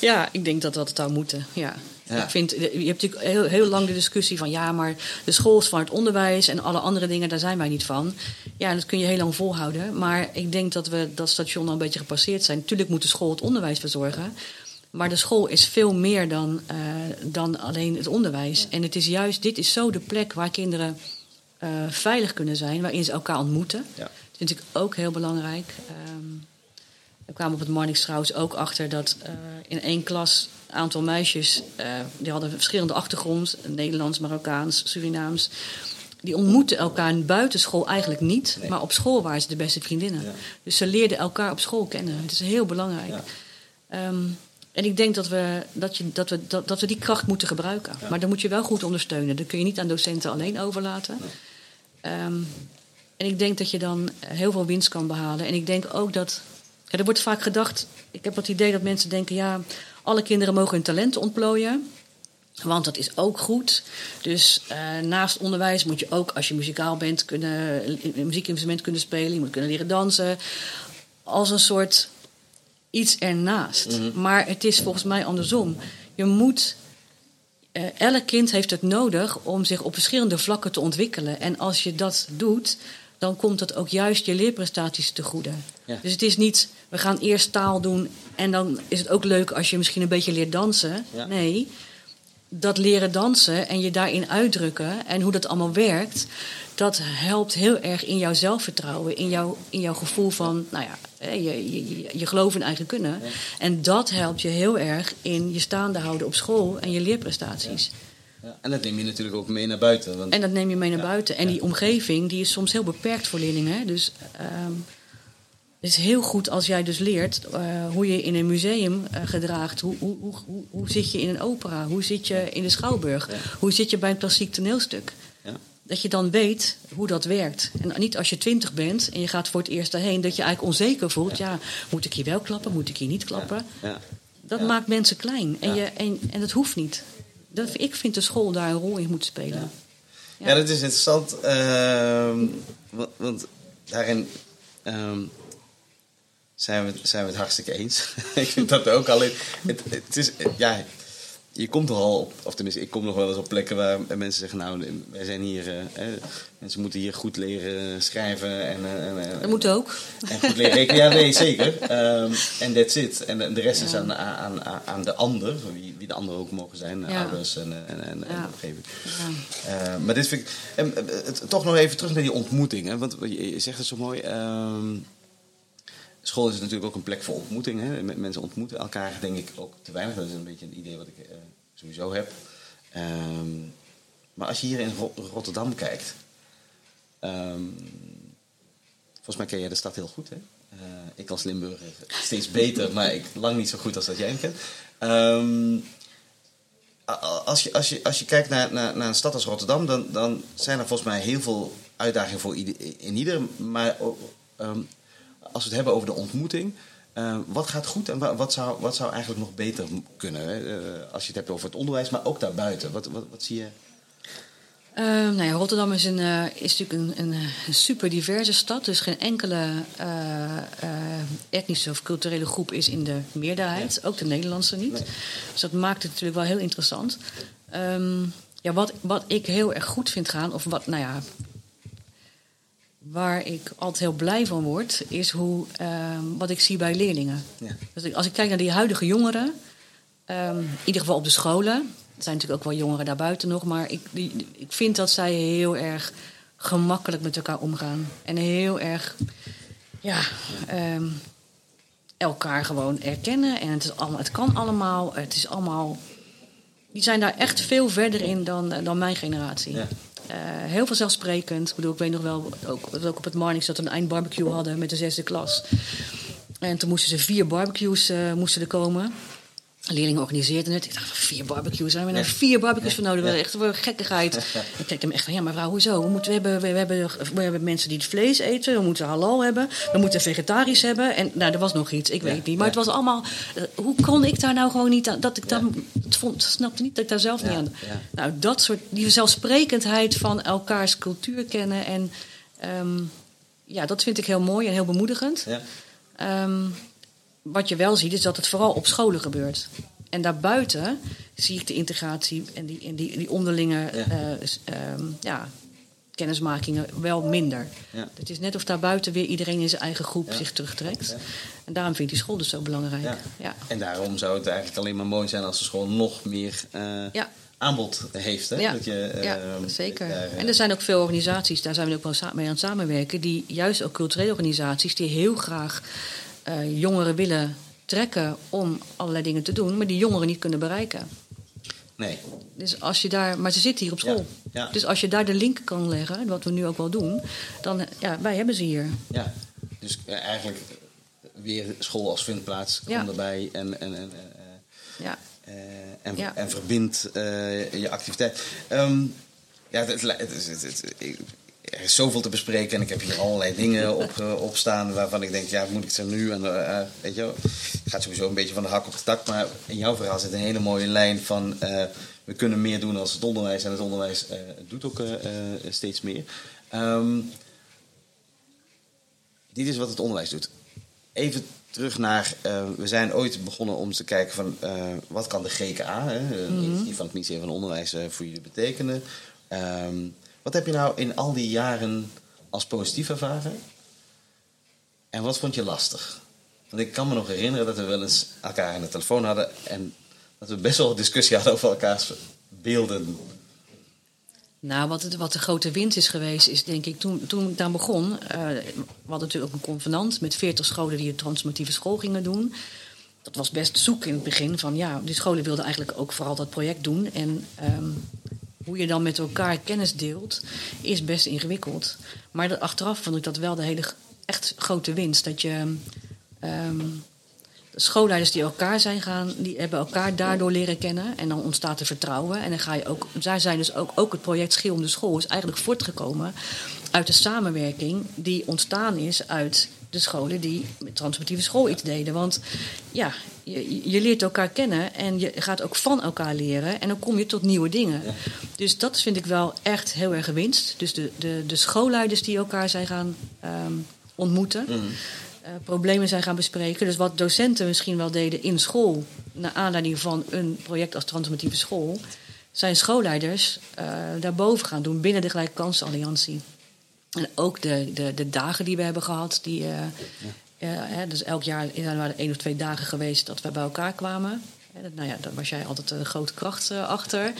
Ja, ik denk dat dat het zou moeten. Ja. Ja. Ik vind, je hebt natuurlijk heel, heel lang de discussie van ja, maar de school is van het onderwijs en alle andere dingen, daar zijn wij niet van. Ja, dat kun je heel lang volhouden. Maar ik denk dat we dat station al een beetje gepasseerd zijn. Natuurlijk moet de school het onderwijs verzorgen. Maar de school is veel meer dan, eh, dan alleen het onderwijs. En het is juist, dit is zo de plek waar kinderen eh, veilig kunnen zijn, waarin ze elkaar ontmoeten. Ja. Dat vind ik ook heel belangrijk. Ehm, we kwamen op het Marnix ook achter dat eh, in één klas een aantal meisjes, eh, die hadden verschillende achtergrond, Nederlands, Marokkaans, Surinaams. Die ontmoetten elkaar buiten school eigenlijk niet, Nee. maar op school waren ze de beste vriendinnen. Ja. Dus ze leerden elkaar op school kennen. Het is heel belangrijk. Ja. Ehm, en ik denk dat we, dat, je, dat, we, dat, dat we die kracht moeten gebruiken. Maar dan moet je wel goed ondersteunen. Dat kun je niet aan docenten alleen overlaten. Ehm, en ik denk dat je dan heel veel winst kan behalen. En ik denk ook dat. Er wordt vaak gedacht. Ik heb het idee dat mensen denken: ja, alle kinderen mogen hun talenten ontplooien. Want dat is ook goed. Dus eh, naast onderwijs moet je ook, als je muzikaal bent, kunnen, een muziekinstrument kunnen spelen. Je moet kunnen leren dansen. Als een soort iets ernaast. Maar het is volgens mij andersom. Je moet. eh, elk kind heeft het nodig om zich op verschillende vlakken te ontwikkelen. En als je dat doet, dan komt dat ook juist je leerprestaties te goede. Ja. Dus het is niet, we gaan eerst taal doen en dan is het ook leuk als je misschien een beetje leert dansen. Ja. Nee, dat leren dansen en je daarin uitdrukken en hoe dat allemaal werkt, dat helpt heel erg in jouw zelfvertrouwen, in jouw, in jouw gevoel van, nou ja, je, je, je, geloof in eigen kunnen. En dat helpt je heel erg in je staande houden op school en je leerprestaties. Ja. En dat neem je natuurlijk ook mee naar buiten. Want, En dat neem je mee naar Ja. buiten. En die omgeving die is soms heel beperkt voor leerlingen. Dus ehm, is heel goed als jij dus leert eh, hoe je in een museum eh, gedraagt. Hoe, hoe, hoe, hoe, zit je in een opera? Hoe zit je in de schouwburg? Ja. Hoe zit je bij een klassiek toneelstuk? ja. Dat je dan weet hoe dat werkt. En niet als je twintig bent en je gaat voor het eerst daarheen... dat je eigenlijk onzeker voelt. Ja, moet ik hier wel klappen? Moet ik hier niet klappen? Ja. Dat maakt mensen klein. En, je, en, en dat hoeft niet. Dat, ik vind de school daar een rol in moet spelen. Ja, dat is interessant. ehm, want, want daarin. ehm, zijn we, zijn we het hartstikke eens. ik vind dat ook alleen. Het, het is, ja, je komt er al op, of tenminste, ik kom nog wel eens op plekken waar mensen zeggen: Nou, wij zijn hier, eh, mensen moeten hier goed leren schrijven. En, uh, en, dat moet ook. En goed leren rekenen, ja, nee, zeker. Um, en that's it. En de rest is aan, aan, aan de ander, wie, wie de ander ook mogen zijn, ja. ouders en, en, en, ja. en omgeving. Uh, maar dit vind ik. En, toch nog even terug naar die ontmoeting, hè, want je zegt het zo mooi. Um, school is natuurlijk ook een plek voor ontmoeting. Hè? Mensen ontmoeten elkaar, denk ik, ook te weinig. Dat is een beetje een idee wat ik uh, sowieso heb. Um, maar als je hier in Rotterdam kijkt, um, volgens mij ken jij de stad heel goed. Hè? Uh, ik als Limburger steeds beter, maar ik lang niet zo goed als dat jij hem kent. Um, als, je, als, je, als je kijkt naar, naar, naar een stad als Rotterdam, dan, dan zijn er volgens mij heel veel uitdagingen voor ieder, in ieder. Maar als we het hebben over de ontmoeting, uh, wat gaat goed en wat zou, wat zou eigenlijk nog beter kunnen? Hè? Uh, als je het hebt over het onderwijs, maar ook daarbuiten. Wat, wat, wat zie je? Uh, nou ja, Rotterdam is, een, is natuurlijk een, een, super diverse stad. Dus geen enkele etnische of culturele groep is in de meerderheid. Ook de Nederlandse niet. Nee. Dus dat maakt het natuurlijk wel heel interessant. Um, ja, wat, wat ik heel erg goed vind gaan, of wat, nou ja, waar ik altijd heel blij van word, is hoe, uh, wat ik zie bij leerlingen. Ja. Dus als ik kijk naar die huidige jongeren, um, in ieder geval op de scholen, er zijn natuurlijk ook wel jongeren daarbuiten nog, maar ik, die, ik vind dat zij heel erg gemakkelijk met elkaar omgaan. En heel erg, ja, um, elkaar gewoon erkennen. En het, is allemaal, het kan allemaal, het is allemaal. Die zijn daar echt veel verder in dan, dan mijn generatie. Ja. Uh, heel vanzelfsprekend. Ik bedoel, ik weet nog wel, ook, ook op het Marnix dat we een eindbarbecue hadden met de zesde klas. En toen moesten ze vier barbecues uh, moesten er komen. Leerlingen organiseerden het. Ik dacht, vier barbecues. Zijn we nou vier barbecues voor nodig? Ja. Echt een gekkigheid. ik keek hem echt van, ja, mevrouw, hoezo? We, moeten, we, hebben, we, hebben, we hebben mensen die het vlees eten. We moeten halal hebben. We moeten vegetarisch hebben. En nou, er was nog iets. Ik weet niet. Maar het was allemaal... Uh, hoe kon ik daar nou gewoon niet aan... Dat ik dan, het vond, snapte niet dat ik daar zelf niet aan... Nou, dat soort... Die zelfsprekendheid van elkaars cultuur kennen. En um, ja, dat vind ik heel mooi en heel bemoedigend. Um, wat je wel ziet, is dat het vooral op scholen gebeurt. En daarbuiten zie ik de integratie en die, en die, die onderlinge ja. Uh, um, ja, kennismakingen wel minder. Ja. Het is net of daarbuiten weer iedereen in zijn eigen groep zich terugtrekt. En daarom vind ik die school dus zo belangrijk. Ja. En daarom zou het eigenlijk alleen maar mooi zijn als de school nog meer uh, aanbod heeft. Hè? Ja, dat je, ja uh, zeker. Daar, en er zijn ook veel organisaties, daar zijn we ook wel mee aan het samenwerken, die juist ook culturele organisaties, die heel graag uh, jongeren willen trekken om allerlei dingen te doen, maar die jongeren niet kunnen bereiken. Nee. Dus als je daar, maar ze zitten hier op school. Ja, ja. Dus als je daar de link kan leggen, wat we nu ook wel doen, dan ja, wij hebben ze hier. Ja, dus uh, eigenlijk weer school als vindplaats ja. komt erbij en, en, en, uh, ja. en, en verbindt je activiteit. Um, ja, het, het, het, het, er is zoveel te bespreken en ik heb hier allerlei dingen op, uh, op staan waarvan ik denk, ja, moet ik ze nu? En, uh, weet je, het gaat sowieso een beetje van de hak op de tak, maar in jouw verhaal zit een hele mooie lijn van uh, we kunnen meer doen als het onderwijs en het onderwijs doet ook steeds meer. Um, dit is wat het onderwijs doet. Even terug naar, we zijn ooit begonnen om te kijken van wat kan de GKA, hè, mm -hmm. die van het ministerie van Onderwijs, voor jullie betekenen. Um, wat heb je nou in al die jaren als positief ervaren? En wat vond je lastig? Want ik kan me nog herinneren dat we wel eens elkaar aan de telefoon hadden en dat we best wel discussie hadden over elkaars beelden. Nou, wat, het, wat de grote winst is geweest, is denk ik, toen, toen ik daar begon, uh, we hadden natuurlijk ook een convenant met 40 scholen die een transformatieve school gingen doen. Dat was best zoek in het begin van, ja, die scholen wilden eigenlijk ook vooral dat project doen. En um, hoe je dan met elkaar kennis deelt, is best ingewikkeld. Maar achteraf vond ik dat wel de hele echt grote winst. Dat je um, schoolleiders die elkaar zijn gaan, die hebben elkaar daardoor leren kennen. En dan ontstaat er vertrouwen. En dan ga je ook, daar zijn dus ook, ook het project Schil om de School is eigenlijk voortgekomen uit de samenwerking die ontstaan is uit de scholen die met transformatieve school iets deden. Want ja, je, je, leert elkaar kennen en je gaat ook van elkaar leren. En dan kom je tot nieuwe dingen. Dus dat vind ik wel echt heel erg gewinst. Dus de, de, de schoolleiders die elkaar zijn gaan um, ontmoeten. Mm. eh, problemen zijn gaan bespreken. Dus wat docenten misschien wel deden in school, naar aanleiding van een project als Transformatieve School, zijn schoolleiders uh, daarboven gaan doen binnen de Gelijke Kansenalliantie. En ook de, de, de dagen die we hebben gehad, die, uh, ja. hè, dus elk jaar zijn er één of twee dagen geweest dat we bij elkaar kwamen. Nou ja, daar was jij altijd een grote kracht achter.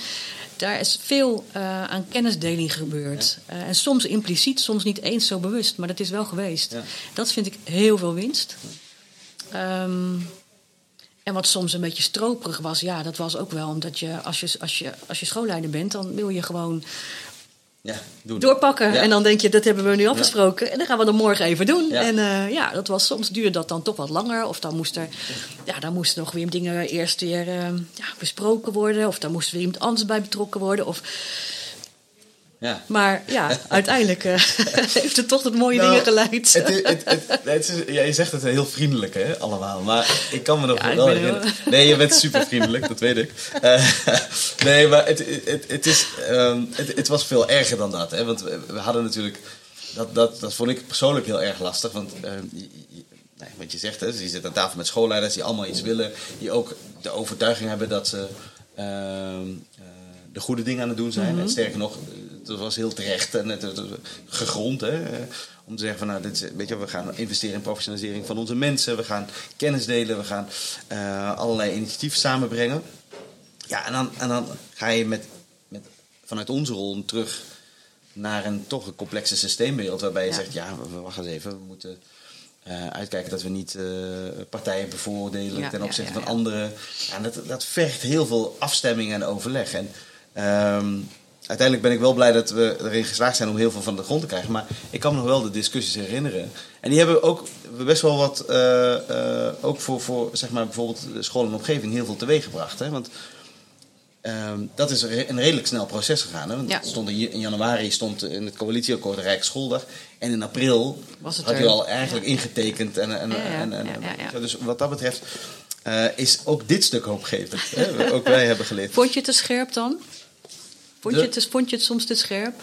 Daar is veel uh, aan kennisdeling gebeurd. Ja. Uh, en soms impliciet, soms niet eens zo bewust, maar dat is wel geweest. Ja. Dat vind ik heel veel winst. Um, en wat soms een beetje stroperig was, ja, dat was ook wel omdat je als je, als je, als je schoolleider bent, dan wil je gewoon ja, doen. doorpakken. Ja. En dan denk je, dat hebben we nu afgesproken. En dan gaan we dat morgen even doen. Ja. En uh, ja, dat was soms duurde dat dan toch wat langer. Of dan moest er, ja, dan moesten nog weer dingen eerst weer uh, ja, besproken worden. Of dan moest weer iemand anders bij betrokken worden. Of ja. Maar ja, uiteindelijk uh, heeft het toch tot mooie nou, dingen geleid. Het, het, het, het is, ja, je zegt het heel vriendelijk, hè, allemaal. Maar ik kan me nog ja, wel herinneren. Nee, je bent super vriendelijk, dat weet ik. Uh, nee, maar het, het, het, is, um, het, het was veel erger dan dat. Hè, want we, we hadden natuurlijk... Dat, dat, dat vond ik persoonlijk heel erg lastig. Want uh, nee, wat je zegt, hè, je zit aan tafel met schoolleiders die allemaal iets willen. Die ook de overtuiging hebben dat ze de goede dingen aan het doen zijn. Mm -hmm. En sterker nog, dat was heel terecht en het, het, gegrond. Hè, om te zeggen van nou, dit, weet je, we gaan investeren in professionalisering van onze mensen. We gaan kennis delen. We gaan uh, allerlei initiatieven samenbrengen. Ja, en dan, en dan ga je met, met, vanuit onze rol terug naar een toch een complexe systeembeeld. Waarbij je ja. zegt, ja, we, wacht eens even, we moeten... Uh, uitkijken dat we niet uh, partijen bevoordelen ja, ten opzichte ja, ja, van anderen. Ja, dat, dat vergt heel veel afstemming en overleg. En um, uiteindelijk ben ik wel blij dat we erin geslaagd zijn om heel veel van de grond te krijgen. Maar ik kan me nog wel de discussies herinneren. En die hebben ook best wel wat, uh, uh, ook voor, voor zeg maar bijvoorbeeld de school en omgeving, heel veel teweeg gebracht. Hè? Want um, dat is een redelijk snel proces gegaan. Hè? Want ja. stond in, in, januari stond in het coalitieakkoord Rijksschooldag. En in april Was het had je al eigenlijk ja. ingetekend. En, en, ja, en, Dus wat dat betreft uh, is ook dit stuk hoopgevend. hè? Ook wij hebben geleerd. Vond je het te scherp dan? Vond je, het, vond je het soms te scherp?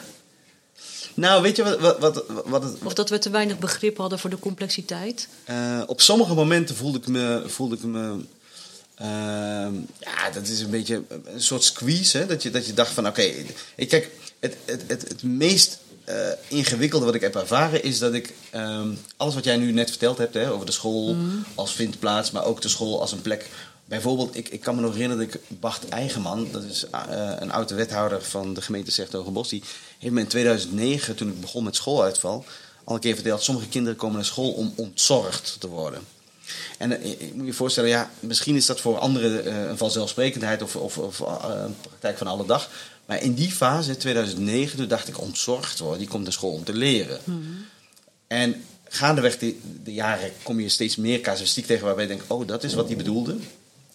Nou, weet je wat, wat, wat, wat het... Of dat we te weinig begrip hadden voor de complexiteit? Uh, op sommige momenten voelde ik me... Voelde ik me uh, ja, dat is een beetje een soort squeeze. Hè? Dat, je, dat je dacht van, oké... Okay, kijk, het, het, het, het meest uh, ingewikkelde wat ik heb ervaren... is dat ik um, alles wat jij nu net verteld hebt... Hè, over de school mm. als vindplaats... maar ook de school als een plek Bijvoorbeeld, ik, ik kan me nog herinneren dat ik Bart Eigenman, dat is uh, een oude wethouder van de gemeente Zertogenbos, die heeft me in 2009, toen ik begon met schooluitval, al een keer verteld: sommige kinderen komen naar school om ontzorgd te worden. En uh, ik moet je voorstellen, ja, misschien is dat voor anderen uh, een vanzelfsprekendheid of, of, of een praktijk van alle dag. Maar in die fase, 2009, toen dacht ik: ontzorgd worden, die komt naar school om te leren. Mm -hmm. En gaandeweg de, de, jaren kom je steeds meer casuïstiek tegen waarbij je denkt: oh, dat is wat hij bedoelde.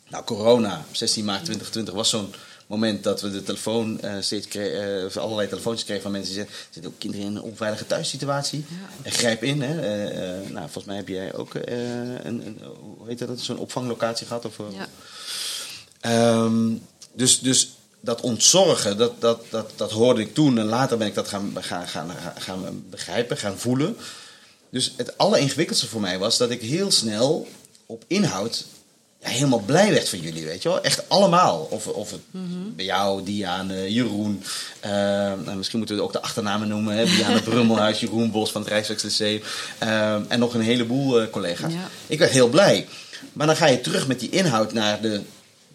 Nou, corona, 16 maart 2020, was zo'n moment dat we de telefoon uh, steeds kregen, uh, allerlei telefoontjes kregen van mensen die zeggen: er zitten ook kinderen in een onveilige thuissituatie. Ja. En grijp in. Hè. Uh, nou, volgens mij heb jij ook een, een, hoe heet dat, zo'n opvanglocatie gehad. Of, ja. um, dus, dus dat ontzorgen, dat, dat, dat, dat hoorde ik toen en later ben ik dat gaan, gaan, gaan, gaan begrijpen, gaan voelen. Dus het alleringewikkeldste voor mij was dat ik heel snel op inhoud ja, helemaal blij werd van jullie, weet je wel. Echt allemaal. Of, of het mm -hmm. bij jou, Diane, Jeroen. Uh, misschien moeten we ook de achternamen noemen. Hè? Diane Brummelhuis, Jeroen Bos van het Rijkswerkslyceum. Uh, en nog een heleboel uh, collega's. Ja. Ik werd heel blij. Maar dan ga je terug met die inhoud naar de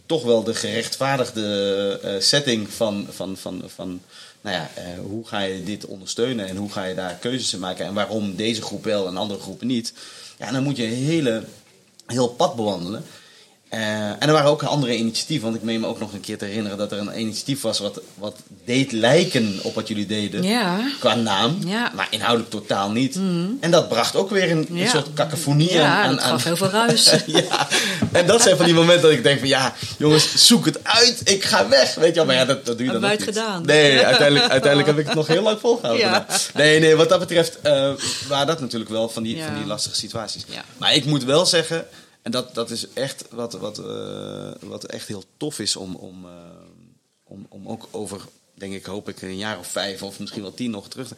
toch wel de gerechtvaardigde setting van, van, van, van nou ja, hoe ga je dit ondersteunen en hoe ga je daar keuzes in maken en waarom deze groep wel en andere groepen niet. Ja, dan moet je een hele, heel pad bewandelen. Uh, en er waren ook andere initiatieven, want ik meen me ook nog een keer te herinneren dat er een initiatief was wat, wat deed lijken op wat jullie deden. Ja. Qua naam, ja. maar inhoudelijk totaal niet. Mm. En dat bracht ook weer een, een soort cacophonie ja, aan. Ja, gaf heel veel ruis. ja, en dat zijn van die momenten dat ik denk van ja, jongens, zoek het uit, ik ga weg. Weet je wel, maar ja, dat, dat doe je dan niet. gedaan. Nee, uiteindelijk, uiteindelijk heb ik het nog heel lang volgehouden. Nee, nee, wat dat betreft uh, waren dat natuurlijk wel van die, van die lastige situaties. Maar ik moet wel zeggen en dat, dat is echt wat, wat, uh, wat echt heel tof is om, om, uh, om, om ook over, denk ik, hoop ik, een jaar of vijf of misschien wel tien nog terug te.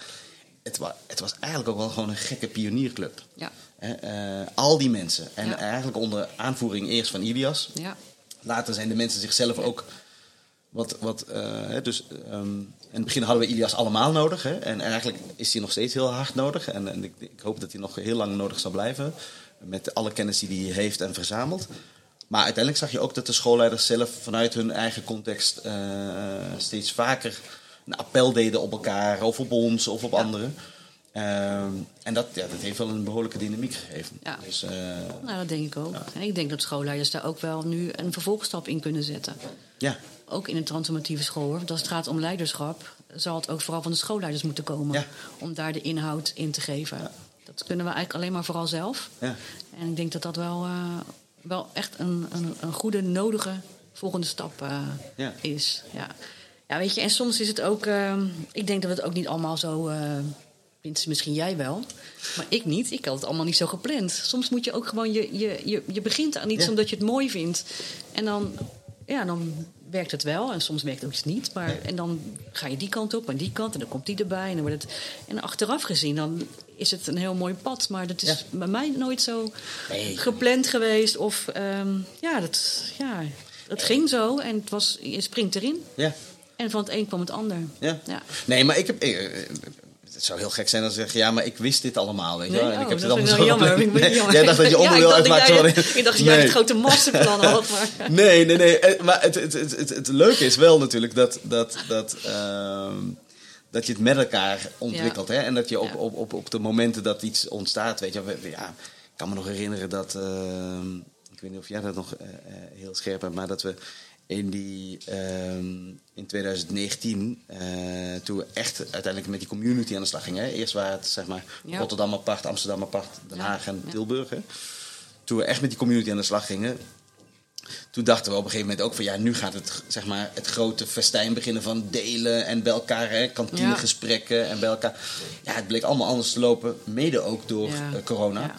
het, wa- het was eigenlijk ook wel gewoon een gekke pionierclub. Ja, eh, al die mensen. En Ja. eigenlijk onder aanvoering eerst van Ilias. ja, Later zijn de mensen zichzelf ook wat. wat eh, dus, ehm, in het begin hadden we Ilias allemaal nodig. Hè, en eigenlijk is hij nog steeds heel hard nodig. En, en ik, ik hoop dat hij nog heel lang nodig zal blijven. Met alle kennis die hij heeft en verzamelt. Maar uiteindelijk zag je ook dat de schoolleiders zelf vanuit hun eigen context eh, steeds vaker een appel deden op elkaar, of op ons of op anderen. Ehm, en dat, ja, dat heeft wel een behoorlijke dynamiek gegeven. Ja. Dus, eh, nou dat denk ik ook. Ik denk dat schoolleiders daar ook wel nu een vervolgstap in kunnen zetten. ja, Ook in een transformatieve school. Want als het gaat om leiderschap, zal het ook vooral van de schoolleiders moeten komen. Ja. Om daar de inhoud in te geven. Dat kunnen we eigenlijk alleen maar vooral zelf. ja. En ik denk dat dat wel, eh, wel echt een, een, een goede, nodige volgende stap eh, Ja. is. Ja. ja, weet je, en soms is het ook... eh, ik denk dat we het ook niet allemaal zo... eh, misschien jij wel, maar ik niet. Ik had het allemaal niet zo gepland. Soms moet je ook gewoon... Je, je, je, je begint aan iets Ja. omdat je het mooi vindt. En dan, ja, dan werkt het wel. En soms werkt het ook niet. Maar, En dan ga je die kant op en die kant. En dan komt die erbij. En, dan wordt het, en achteraf gezien, dan is het een heel mooi pad. Maar dat is Ja. bij mij nooit zo Nee. gepland geweest. Of ehm, ja, dat, ja, het ging zo. En het was, je springt erin. ja. En van het een kwam het ander. Ja. Ja. Nee, maar ik heb. ik, eh, het zou heel gek zijn als ze zeggen: ja, maar ik wist dit allemaal. Weet je Nee, wel? En oh, ik heb dat dit vind allemaal zo jammer. Ik ben jammer. Jij dacht dat je Ja, onderdeel jij- van. Ik dacht dat jij het grote masterplan had. Maar... Nee, nee, nee. Eh, Maar het, het, het, het, het leuke is wel natuurlijk dat, dat, dat, ehm, dat je het met elkaar ontwikkelt. Hè? En dat je op, Ja. op, op, op de momenten dat iets ontstaat, weet je, ja, ik kan me nog herinneren dat, ehm, ik weet niet of jij dat nog eh, eh, heel scherp hebt, maar dat we in die, ehm, in 2019, eh, toen we echt uiteindelijk met die community aan de slag gingen. Hè? Eerst waren het zeg maar Ja. Rotterdam apart, Amsterdam apart, Den Haag en. Tilburg. Hè? Toen we echt met die community aan de slag gingen, toen dachten we op een gegeven moment ook van ja, nu gaat het, zeg maar, het grote festijn beginnen van delen en bij elkaar, hè, kantinegesprekken en bij elkaar. Ja, het bleek allemaal anders te lopen, mede ook door Ja. eh, corona. Ja.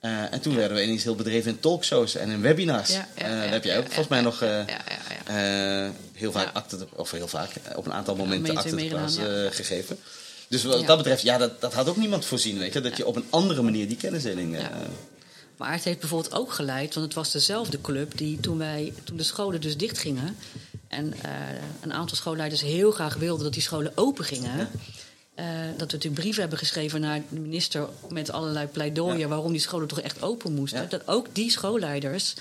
Eh, en toen werden we ineens heel bedreven in talkshows en in webinars. Ja, ja, Eh, daar heb jij ook volgens mij nog eh, ja, ja, ja. heel vaak acte de, of heel vaak, op een aantal momenten acte de plaats gegeven. Dus wat dat betreft, ja, dat, dat had ook niemand voorzien, weet je. Dat je op een andere manier die kennisdeling... Maar het heeft bijvoorbeeld ook geleid, want het was dezelfde club die toen, wij, toen de scholen dus dicht gingen. En een aantal schoolleiders heel graag wilden dat die scholen open gingen. Eh, dat we natuurlijk brieven hebben geschreven naar de minister met allerlei pleidooien Ja. waarom die scholen toch echt open moesten. Ja. Dat ook die schoolleiders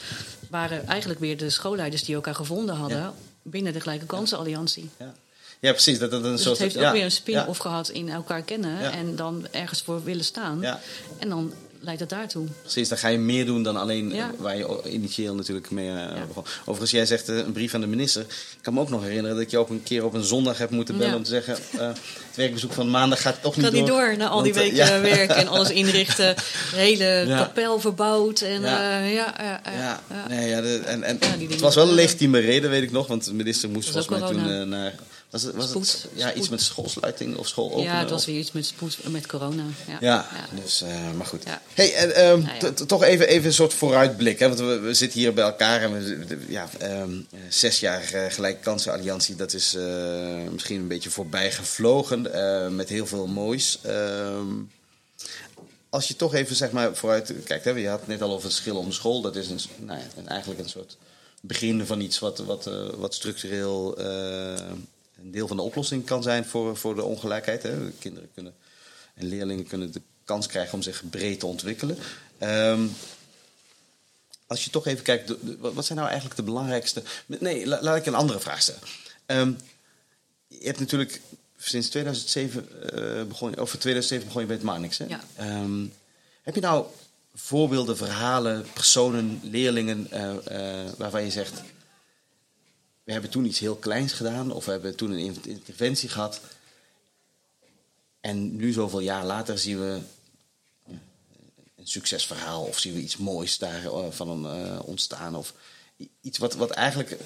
waren eigenlijk weer de schoolleiders die elkaar gevonden hadden Ja. binnen de Gelijke Kansenalliantie. ja. Ja, precies. Dat, dat een Dus soort, het heeft ja, ook weer een spin-off ja. gehad in elkaar kennen Ja. en dan ergens voor willen staan. En dan leidt het daartoe. Precies, dan ga je meer doen dan alleen Ja. waar je initieel natuurlijk mee eh, begon. Overigens, jij zegt eh, een brief aan de minister. Ik kan me ook nog herinneren dat ik je ook een keer op een zondag heb moeten bellen Ja. om te zeggen... eh, het werkbezoek van maandag gaat toch niet gaat door. niet door na al die Want, weken ja. werk en alles inrichten. De hele kapel verbouwd. En, Ja. ja. ja. Nee, de, en, en het was wel een legitieme reden, weet ik nog. Want de minister moest volgens mij toen naar... Was het, was het Spoed. ja, iets met schoolsluiting of school openen? Ja, het was weer iets met spoed met corona. Ja, Ja, dus, eh, maar goed. Ja. Hey, en, ehm, Nou toch even, even een soort vooruitblik. Hè? Want we, we zitten hier bij elkaar en we, ja, ehm, zes jaar eh, gelijke kansenalliantie, dat is eh, misschien een beetje voorbij gevlogen met heel veel moois. Ehm, als je toch even zeg maar vooruit kijkt, hè, je had het net al over het schil om school. Dat is een, nou ja, eigenlijk een soort begin van iets wat, wat, wat structureel een deel van de oplossing kan zijn voor, voor de ongelijkheid. Hè. De kinderen kunnen en leerlingen kunnen de kans krijgen om zich breed te ontwikkelen. Ehm, als je toch even kijkt, de- de- wat zijn nou eigenlijk de belangrijkste. Nee, la- laat ik een andere vraag stellen. Ehm, je hebt natuurlijk sinds 2007 eh begon, of 2007 begon je bij het Marnix. Hè? Ja. Ehm, heb je nou voorbeelden, verhalen, personen, leerlingen eh, eh, waarvan je zegt: we hebben toen iets heel kleins gedaan of we hebben toen een in- interventie gehad. En nu, zoveel jaar later, zien we een succesverhaal of zien we iets moois daarvan uh, ontstaan. Of iets wat, wat eigenlijk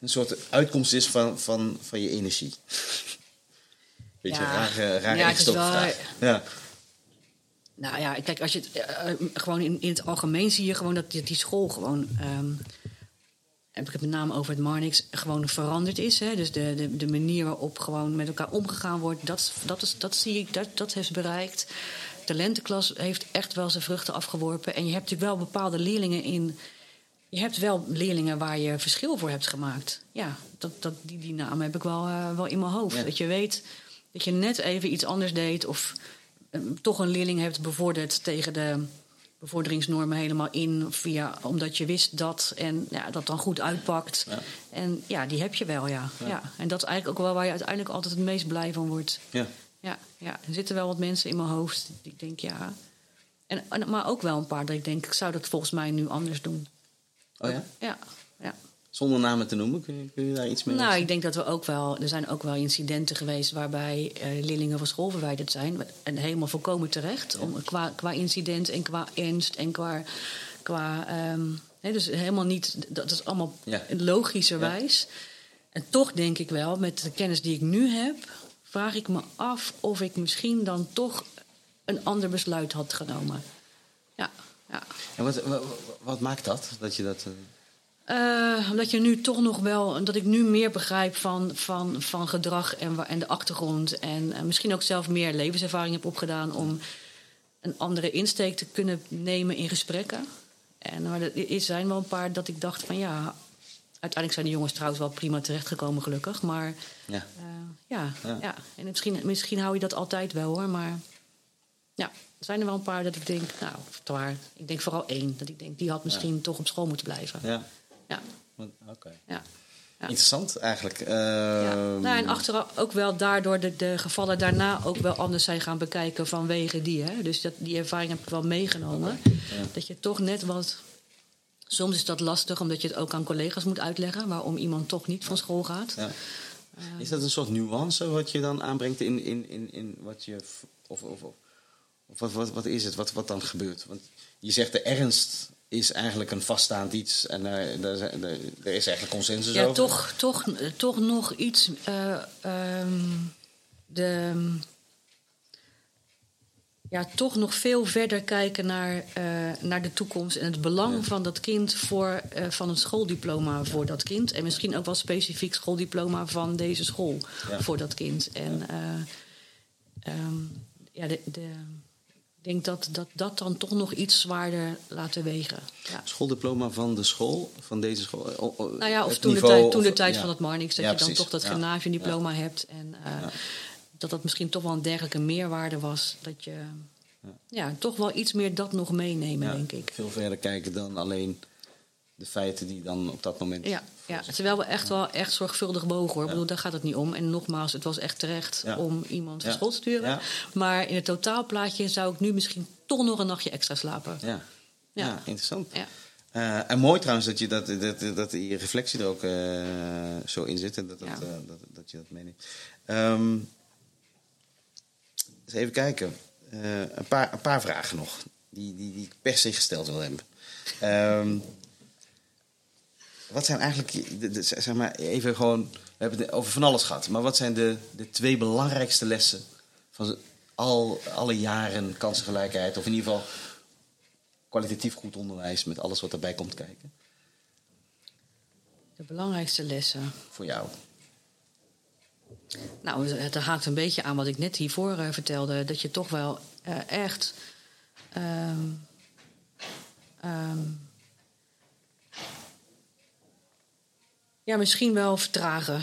een soort uitkomst is van, van, van je energie. Beetje Ja. rare, rare Ja, wel-. Ja. Nou ja, kijk, als je het eh, eh, gewoon in, in het algemeen zie je gewoon dat die, die school gewoon. ehm, heb ik het met name over het Marnix, gewoon veranderd is. Hè? Dus de, de, de manier waarop gewoon met elkaar omgegaan wordt, dat, dat, is, dat zie ik, dat, dat heeft bereikt. De lenteklas heeft echt wel zijn vruchten afgeworpen. En je hebt natuurlijk wel bepaalde leerlingen in. Je hebt wel leerlingen waar je verschil voor hebt gemaakt. Ja, dat, dat, die, die naam heb ik wel, uh, wel in mijn hoofd. Ja. Dat je weet dat je net even iets anders deed. Of uh, toch een leerling hebt bevorderd tegen de bevorderingsnormen helemaal in. Via, omdat je wist dat en ja, dat dan goed uitpakt. Ja. En ja, die heb je wel, ja. ja. En dat is eigenlijk ook wel waar je uiteindelijk altijd het meest blij van wordt. Ja. Ja, ja. er zitten wel wat mensen in mijn hoofd die ik denk, ja. En, maar ook wel een paar dat ik denk, ik zou dat volgens mij nu anders doen. Oh? Ja, ja. Zonder namen te noemen, kun je, kun je daar iets mee Nou, ik denk dat we ook wel. Er zijn ook wel incidenten geweest waarbij eh, leerlingen van school verwijderd zijn. En helemaal volkomen terecht. Om, qua, qua incident en qua ernst en qua. qua ehm, dus helemaal niet. Dat is allemaal Ja. logischerwijs. En toch denk ik wel, met de kennis die ik nu heb. vraag ik me af of ik misschien dan toch een ander besluit had genomen. Ja, ja. En wat, wat, wat maakt dat? Dat je dat... eh, Eh, omdat je nu toch nog wel, dat ik nu meer begrijp van, van, van gedrag en, en de achtergrond. En eh, misschien ook zelf meer levenservaring heb opgedaan om een andere insteek te kunnen nemen in gesprekken. En maar er zijn wel een paar dat ik dacht van ja. Uiteindelijk zijn de jongens trouwens wel prima terechtgekomen, gelukkig. Maar ja. eh, ja, Ja. ja. En misschien, misschien hou je dat altijd wel hoor. Maar ja, er zijn er wel een paar dat ik denk, nou, waar. Ik denk vooral één. Dat ik denk, die had misschien toch op school moeten blijven. ja. Ja, Oké. ja. Ja. Interessant eigenlijk. Ja. Ehm, Nou, en achteraf ook wel daardoor de, de gevallen daarna ook wel anders zijn gaan bekijken vanwege die. Hè? Dus dat, die ervaring heb ik wel meegenomen. Dat je toch net wat. Soms is dat lastig omdat je het ook aan collega's moet uitleggen waarom iemand toch niet van school gaat. Ja. Is dat een soort nuance wat je dan aanbrengt in, in, in, in wat je. Of, of, of, of wat, wat, wat is het wat, wat dan gebeurt? Want je zegt de ernst is eigenlijk een vaststaand iets en eh, daar, zijn- daar- er is eigenlijk consensus Ja, over. toch, toch, toch nog iets. ehm, de, ja, toch nog veel verder kijken naar, eh, naar de toekomst en het belang Ja. van dat kind voor van een schooldiploma voor dat kind. En misschien ook wel specifiek schooldiploma van deze school Ja. voor dat kind. En eh, ehm, ja, de, de, ik denk dat, dat dat dan toch nog iets zwaarder laten wegen. Ja. Schooldiploma van de school, van deze school. O- o- Nou ja, of toen, niveau, de tijd, toen de tijd ja. van het Marnix, dat Ja, je dan precies. toch dat gymnasiumdiploma hebt. En eh, dat dat misschien toch wel een dergelijke meerwaarde was. Dat je ja. toch wel iets meer dat nog meenemen, denk ik. Veel verder kijken dan alleen de feiten die dan op dat moment. Ja, ja, terwijl we echt wel echt zorgvuldig bogen hoor. Ik bedoel, daar gaat het niet om. En nogmaals, het was echt terecht om iemand van school te sturen. Maar in het totaalplaatje zou ik nu misschien toch nog een nachtje extra slapen. Ja, ja. Interessant. Ja. Eh, en mooi trouwens dat, je dat, dat, dat die reflectie er ook eh, zo in zit en dat, dat, Ja. eh, dat, dat je dat meeneemt. Ehm, eens even kijken. Een, paar, een paar vragen nog, die, die, die ik per se gesteld wil hebben. Ehm, wat zijn eigenlijk, de- de- zeg maar, even gewoon, we hebben het over van alles gehad, maar wat zijn de, de twee belangrijkste lessen van al, alle jaren kansengelijkheid, of in ieder geval kwalitatief goed onderwijs met alles wat erbij komt kijken? De belangrijkste lessen. Voor jou. Nou, het haakt een beetje aan wat ik net hiervoor eh, vertelde. Dat je toch wel eh, echt. ehm, ja, misschien wel vertragen.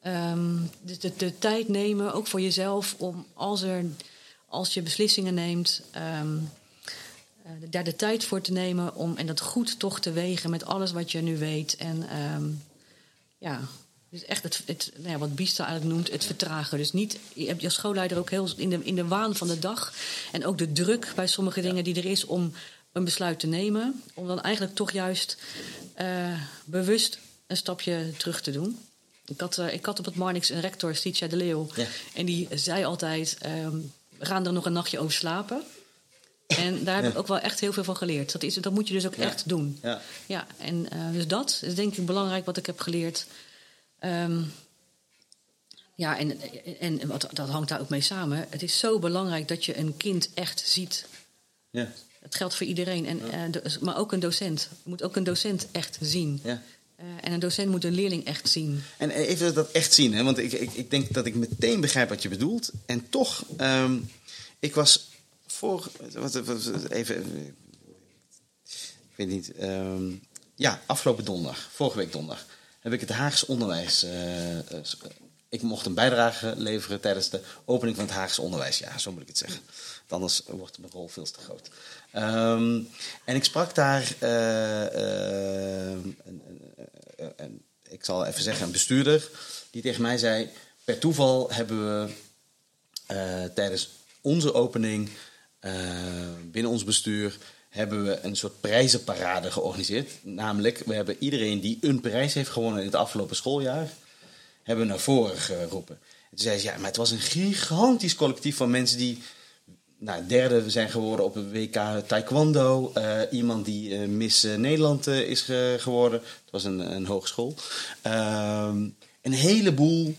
Ehm, de, de, de tijd nemen, ook voor jezelf, om als, er, als je beslissingen neemt. ehm, eh, daar de tijd voor te nemen om en dat goed toch te wegen met alles wat je nu weet. En ehm, ja, dus echt het, het nou ja, wat Biesta eigenlijk noemt, het vertragen. Dus niet, je hebt als schoolleider ook heel in de, in de waan van de dag. En ook de druk bij sommige dingen die er is om een besluit te nemen. Om dan eigenlijk toch juist eh, bewust een stapje terug te doen. Ik had, eh, ik had op het Marnix een rector, Stitia de Leeuw. Ja. En die zei altijd, ehm, we gaan er nog een nachtje over slapen. En daar heb ik ook wel echt heel veel van geleerd. Dat, is, dat moet je dus ook Ja. echt doen. Ja. Ja, en eh, dus dat is denk ik belangrijk wat ik heb geleerd. Ehm, ja, en, en, en wat, dat hangt daar ook mee samen. Het is zo belangrijk dat je een kind echt ziet. Ja. Dat geldt voor iedereen, en, eh, maar ook een docent. Je moet ook een docent echt zien. Ja. Eh, en een docent moet een leerling echt zien. En even dat echt zien, hè? want ik, ik, ik denk dat ik meteen begrijp wat je bedoelt. En toch, ehm, ik was voor. Wat, even. Ik weet niet. ehm, ja, afgelopen donderdag, vorige week donderdag, heb ik het Haagse onderwijs. eh, eh, ik mocht een bijdrage leveren tijdens de opening van het Haagse onderwijs. Ja, zo moet ik het zeggen. Anders wordt mijn rol veel te groot. Ehm, en ik sprak daar. eh, eh, een- ik zal even zeggen, een bestuurder. Die tegen mij zei: Per toeval hebben we eh, tijdens onze opening binnen ons bestuur hebben we een soort prijzenparade georganiseerd. Namelijk, we hebben iedereen die een prijs heeft gewonnen in het afgelopen schooljaar, hebben naar voren geroepen. En toen zei ze, ja, maar het was een gigantisch collectief van mensen die nou, derde zijn geworden op het WK Taekwondo. Eh, iemand die eh, Miss eh, Nederland is ge- geworden. Het was een, een hogeschool. Ehm, een heleboel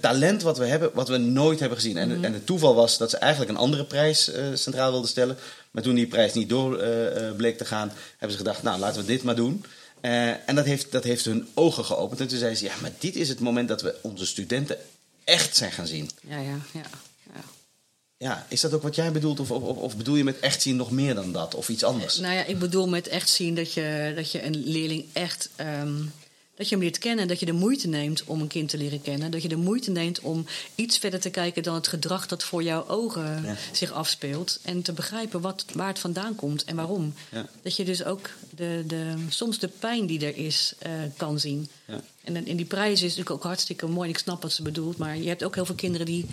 talent wat we hebben, wat we nooit hebben gezien. En, en het toeval was dat ze eigenlijk een andere prijs centraal wilden stellen. Maar toen die prijs niet door bleek te gaan, hebben ze gedacht, nou laten we dit maar doen. En dat heeft, dat heeft hun ogen geopend. En toen zeiden ze, ja, maar dit is het moment dat we onze studenten echt zijn gaan zien. Ja, ja, ja. Ja. Is dat ook wat jij bedoelt? Of, of, of bedoel je met echt zien nog meer dan dat? Of iets anders? Nou ja, ik bedoel met echt zien dat je, dat je een leerling echt. ehm, dat je hem leert kennen. Dat je de moeite neemt om een kind te leren kennen. Dat je de moeite neemt om iets verder te kijken dan het gedrag dat voor jouw ogen Ja. zich afspeelt. En te begrijpen wat, waar het vandaan komt en waarom. Ja. Dat je dus ook de, de, soms de pijn die er is eh, kan zien. Ja. En, en die prijs is natuurlijk ook hartstikke mooi. Ik snap wat ze bedoelt. Maar je hebt ook heel veel kinderen die.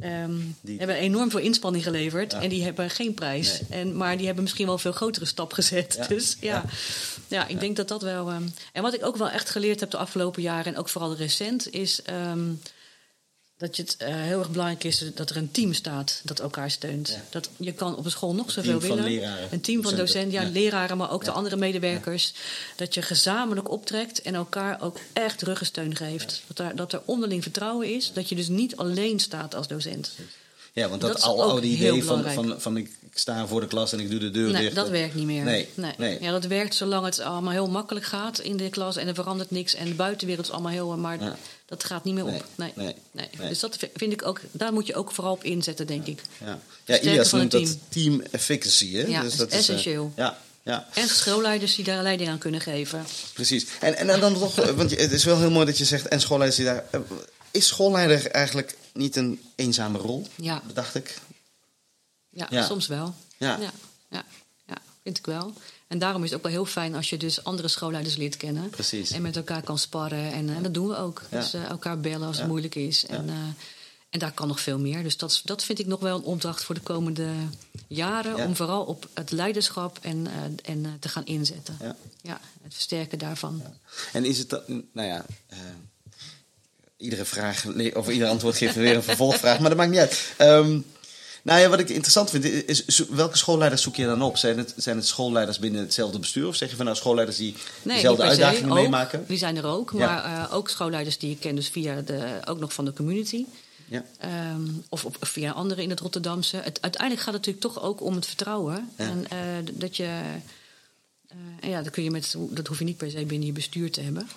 Ehm, Die- hebben enorm veel inspanning geleverd. Ja. En die hebben geen prijs. En, maar die hebben misschien wel een veel grotere stap gezet. Ja. Dus ja, Ja. ja. ik denk dat dat wel. ehm, en wat ik ook wel echt geleerd heb de afgelopen jaren. En ook vooral recent. Is ehm, dat het eh, heel erg belangrijk is dat er een team staat dat elkaar steunt. Ja. Dat, je kan op een school nog team zoveel van willen. leraren, een team van docenten. ja, Ja. leraren, maar ook de andere medewerkers. Dat je gezamenlijk optrekt en elkaar ook echt ruggensteun geeft. Dat, er, dat er onderling vertrouwen is. Dat je dus niet alleen staat als docent. Ja, want dat, al, oude idee van, van, van ik sta voor de klas en ik doe de deur Nee, dicht. dat werkt niet meer. Nee, nee. Ja, dat werkt zolang het allemaal heel makkelijk gaat in de klas en er verandert niks en de buitenwereld is allemaal heel. Maar Ja. Dat gaat niet meer op. Nee, Nee. nee, Nee. nee. Dus dat vind ik ook, daar moet je ook vooral op inzetten, denk ik. Ja, ja van noemt het dat team efficacy. Hè? Ja, dus is dat is eh, essentieel. ja, ja, En schoolleiders die daar leiding aan kunnen geven. precies. En, en dan toch, eh, want het is wel heel mooi dat je zegt, en schoolleiders die daar... eh, Is schoolleider eigenlijk niet een eenzame rol? Ja, Dacht ik. ja, Ja. soms wel. Ja. Ja, ja, ja, vind ik wel. En daarom is het ook wel heel fijn als je dus andere schoolleiders leert kennen. Precies. En met elkaar kan sparren. En, eh, dat doen we ook. Ja. Dus eh, elkaar bellen als het moeilijk is. En, eh, en daar kan nog veel meer. Dus dat, dat vind ik nog wel een opdracht voor de komende jaren. Ja. Om vooral op het leiderschap en, en te gaan inzetten. Ja. Ja, het versterken daarvan. En is het dan, nou ja, iedere vraag, of ieder antwoord geeft weer een vervolgvraag, maar dat maakt niet uit. Ehm, nou ja, wat ik interessant vind, is welke schoolleiders zoek je dan op? Zijn het, zijn het schoolleiders binnen hetzelfde bestuur? Of zeg je van nou schoolleiders die Nee, dezelfde uitdagingen Ook, meemaken? Die zijn er ook. Ja. Maar eh, ook schoolleiders die ik ken, dus via de, ook nog van de community. Ja. Ehm, of, via anderen in het Rotterdamse. Het, uiteindelijk gaat het natuurlijk toch ook om het vertrouwen. Ja. En eh, dat je. eh, en ja, dat, kun je met, dat hoef je niet per se binnen je bestuur te hebben.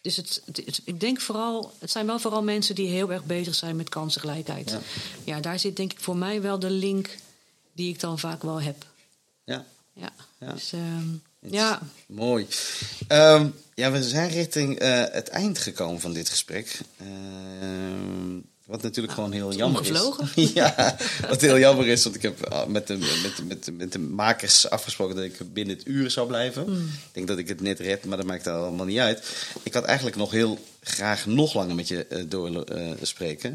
Dus het, het- het- ik denk vooral. Het zijn wel vooral mensen die heel erg bezig zijn met kansengelijkheid. Ja. Ja. daar zit denk ik voor mij wel de link die ik dan vaak wel heb. Ja. Ja. Ja. Dus, ehm, ja. Mooi. Ehm, ja, we zijn richting eh, het eind gekomen van dit gesprek. Ehm, wat natuurlijk gewoon heel jammer omgevlogen. is. ja, wat heel jammer is, want ik heb ah, met de, met, de- met, de- met de makers afgesproken dat ik binnen het uur zou blijven. Hmm. Ik denk dat ik het net red, maar dat maakt allemaal niet uit. Ik had eigenlijk nog heel graag nog langer met je eh, door eh, spreken.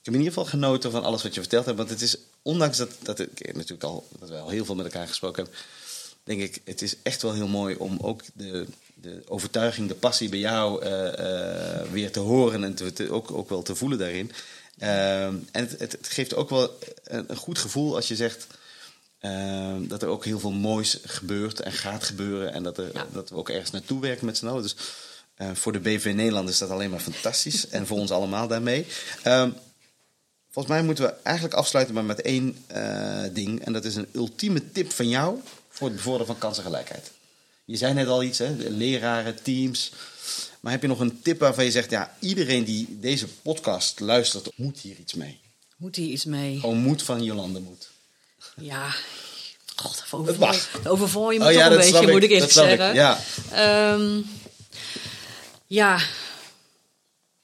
Ik heb in ieder geval genoten van alles wat je verteld hebt. Want het is, ondanks dat, dat ik natuurlijk al, dat we al heel veel met elkaar gesproken hebben denk ik, het is echt wel heel mooi om ook de, de overtuiging, de passie bij jou eh, eh, weer te horen en te, te- ook, ook wel te voelen daarin. Ehm, en het, het, het geeft ook wel een, een goed gevoel als je zegt dat er ook heel veel moois gebeurt en gaat gebeuren en dat, er, Ja. dat we ook ergens naartoe werken met z'n allen. Dus eh, voor de BV Nederland is dat alleen maar fantastisch en voor ons allemaal daarmee. Volgens mij moeten we eigenlijk afsluiten maar met één eh, ding. En dat is een ultieme tip van jou voor het bevorderen van kansengelijkheid. Je zei net al iets, hè? leraren, teams. Maar heb je nog een tip waarvan je zegt, ja, iedereen die deze podcast luistert, moet hier iets mee? Moet hier iets mee? Gewoon moed van Jolande moet. Ja, god, Het overval, overval je me Oh toch ja, een dat beetje, ik, moet ik dat eerlijk ik, zeggen. ja. Ehm, ja.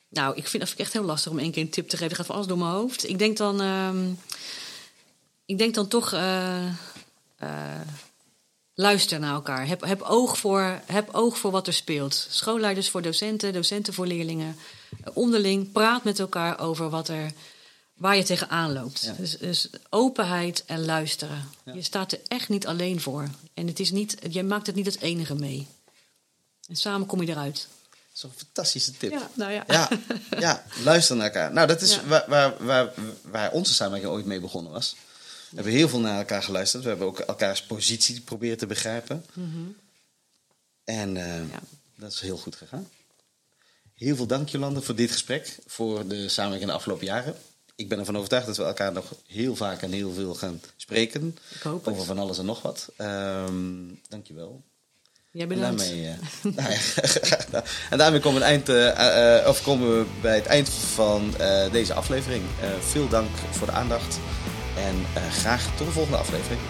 Nou, ik vind dat vind ik echt heel lastig om één keer een tip te geven. Het gaat van alles door mijn hoofd. Ik denk dan, ehm, ik denk dan toch, eh, eh, luister naar elkaar. Heb, heb, oog voor, heb oog voor wat er speelt. Schoolleiders voor docenten, docenten voor leerlingen. Onderling, praat met elkaar over wat er, waar je tegenaan loopt. Ja. Dus, dus openheid en luisteren. Ja. Je staat er echt niet alleen voor. En het is niet, je maakt het niet het enige mee. En samen kom je eruit. Dat is een fantastische tip. Ja, nou ja. Ja, ja, luister naar elkaar. Nou, dat is Ja. waar, waar, waar, waar onze samenwerking ooit mee begonnen was. We hebben heel veel naar elkaar geluisterd. We hebben ook elkaars positie proberen te begrijpen. En eh, Ja. dat is heel goed gegaan. Heel veel dank, Jolande, voor dit gesprek. Voor de samenwerking in de afgelopen jaren. Ik ben ervan overtuigd dat we elkaar nog heel vaak en heel veel gaan spreken. Ik hoop het. Over van alles en nog wat. Ehm dank je wel. Jij En bedankt. daarmee, eh, nou ja, en daarmee komen we, een eind, eh, of komen we bij het eind van deze aflevering. Veel dank voor de aandacht en eh, graag tot de volgende aflevering.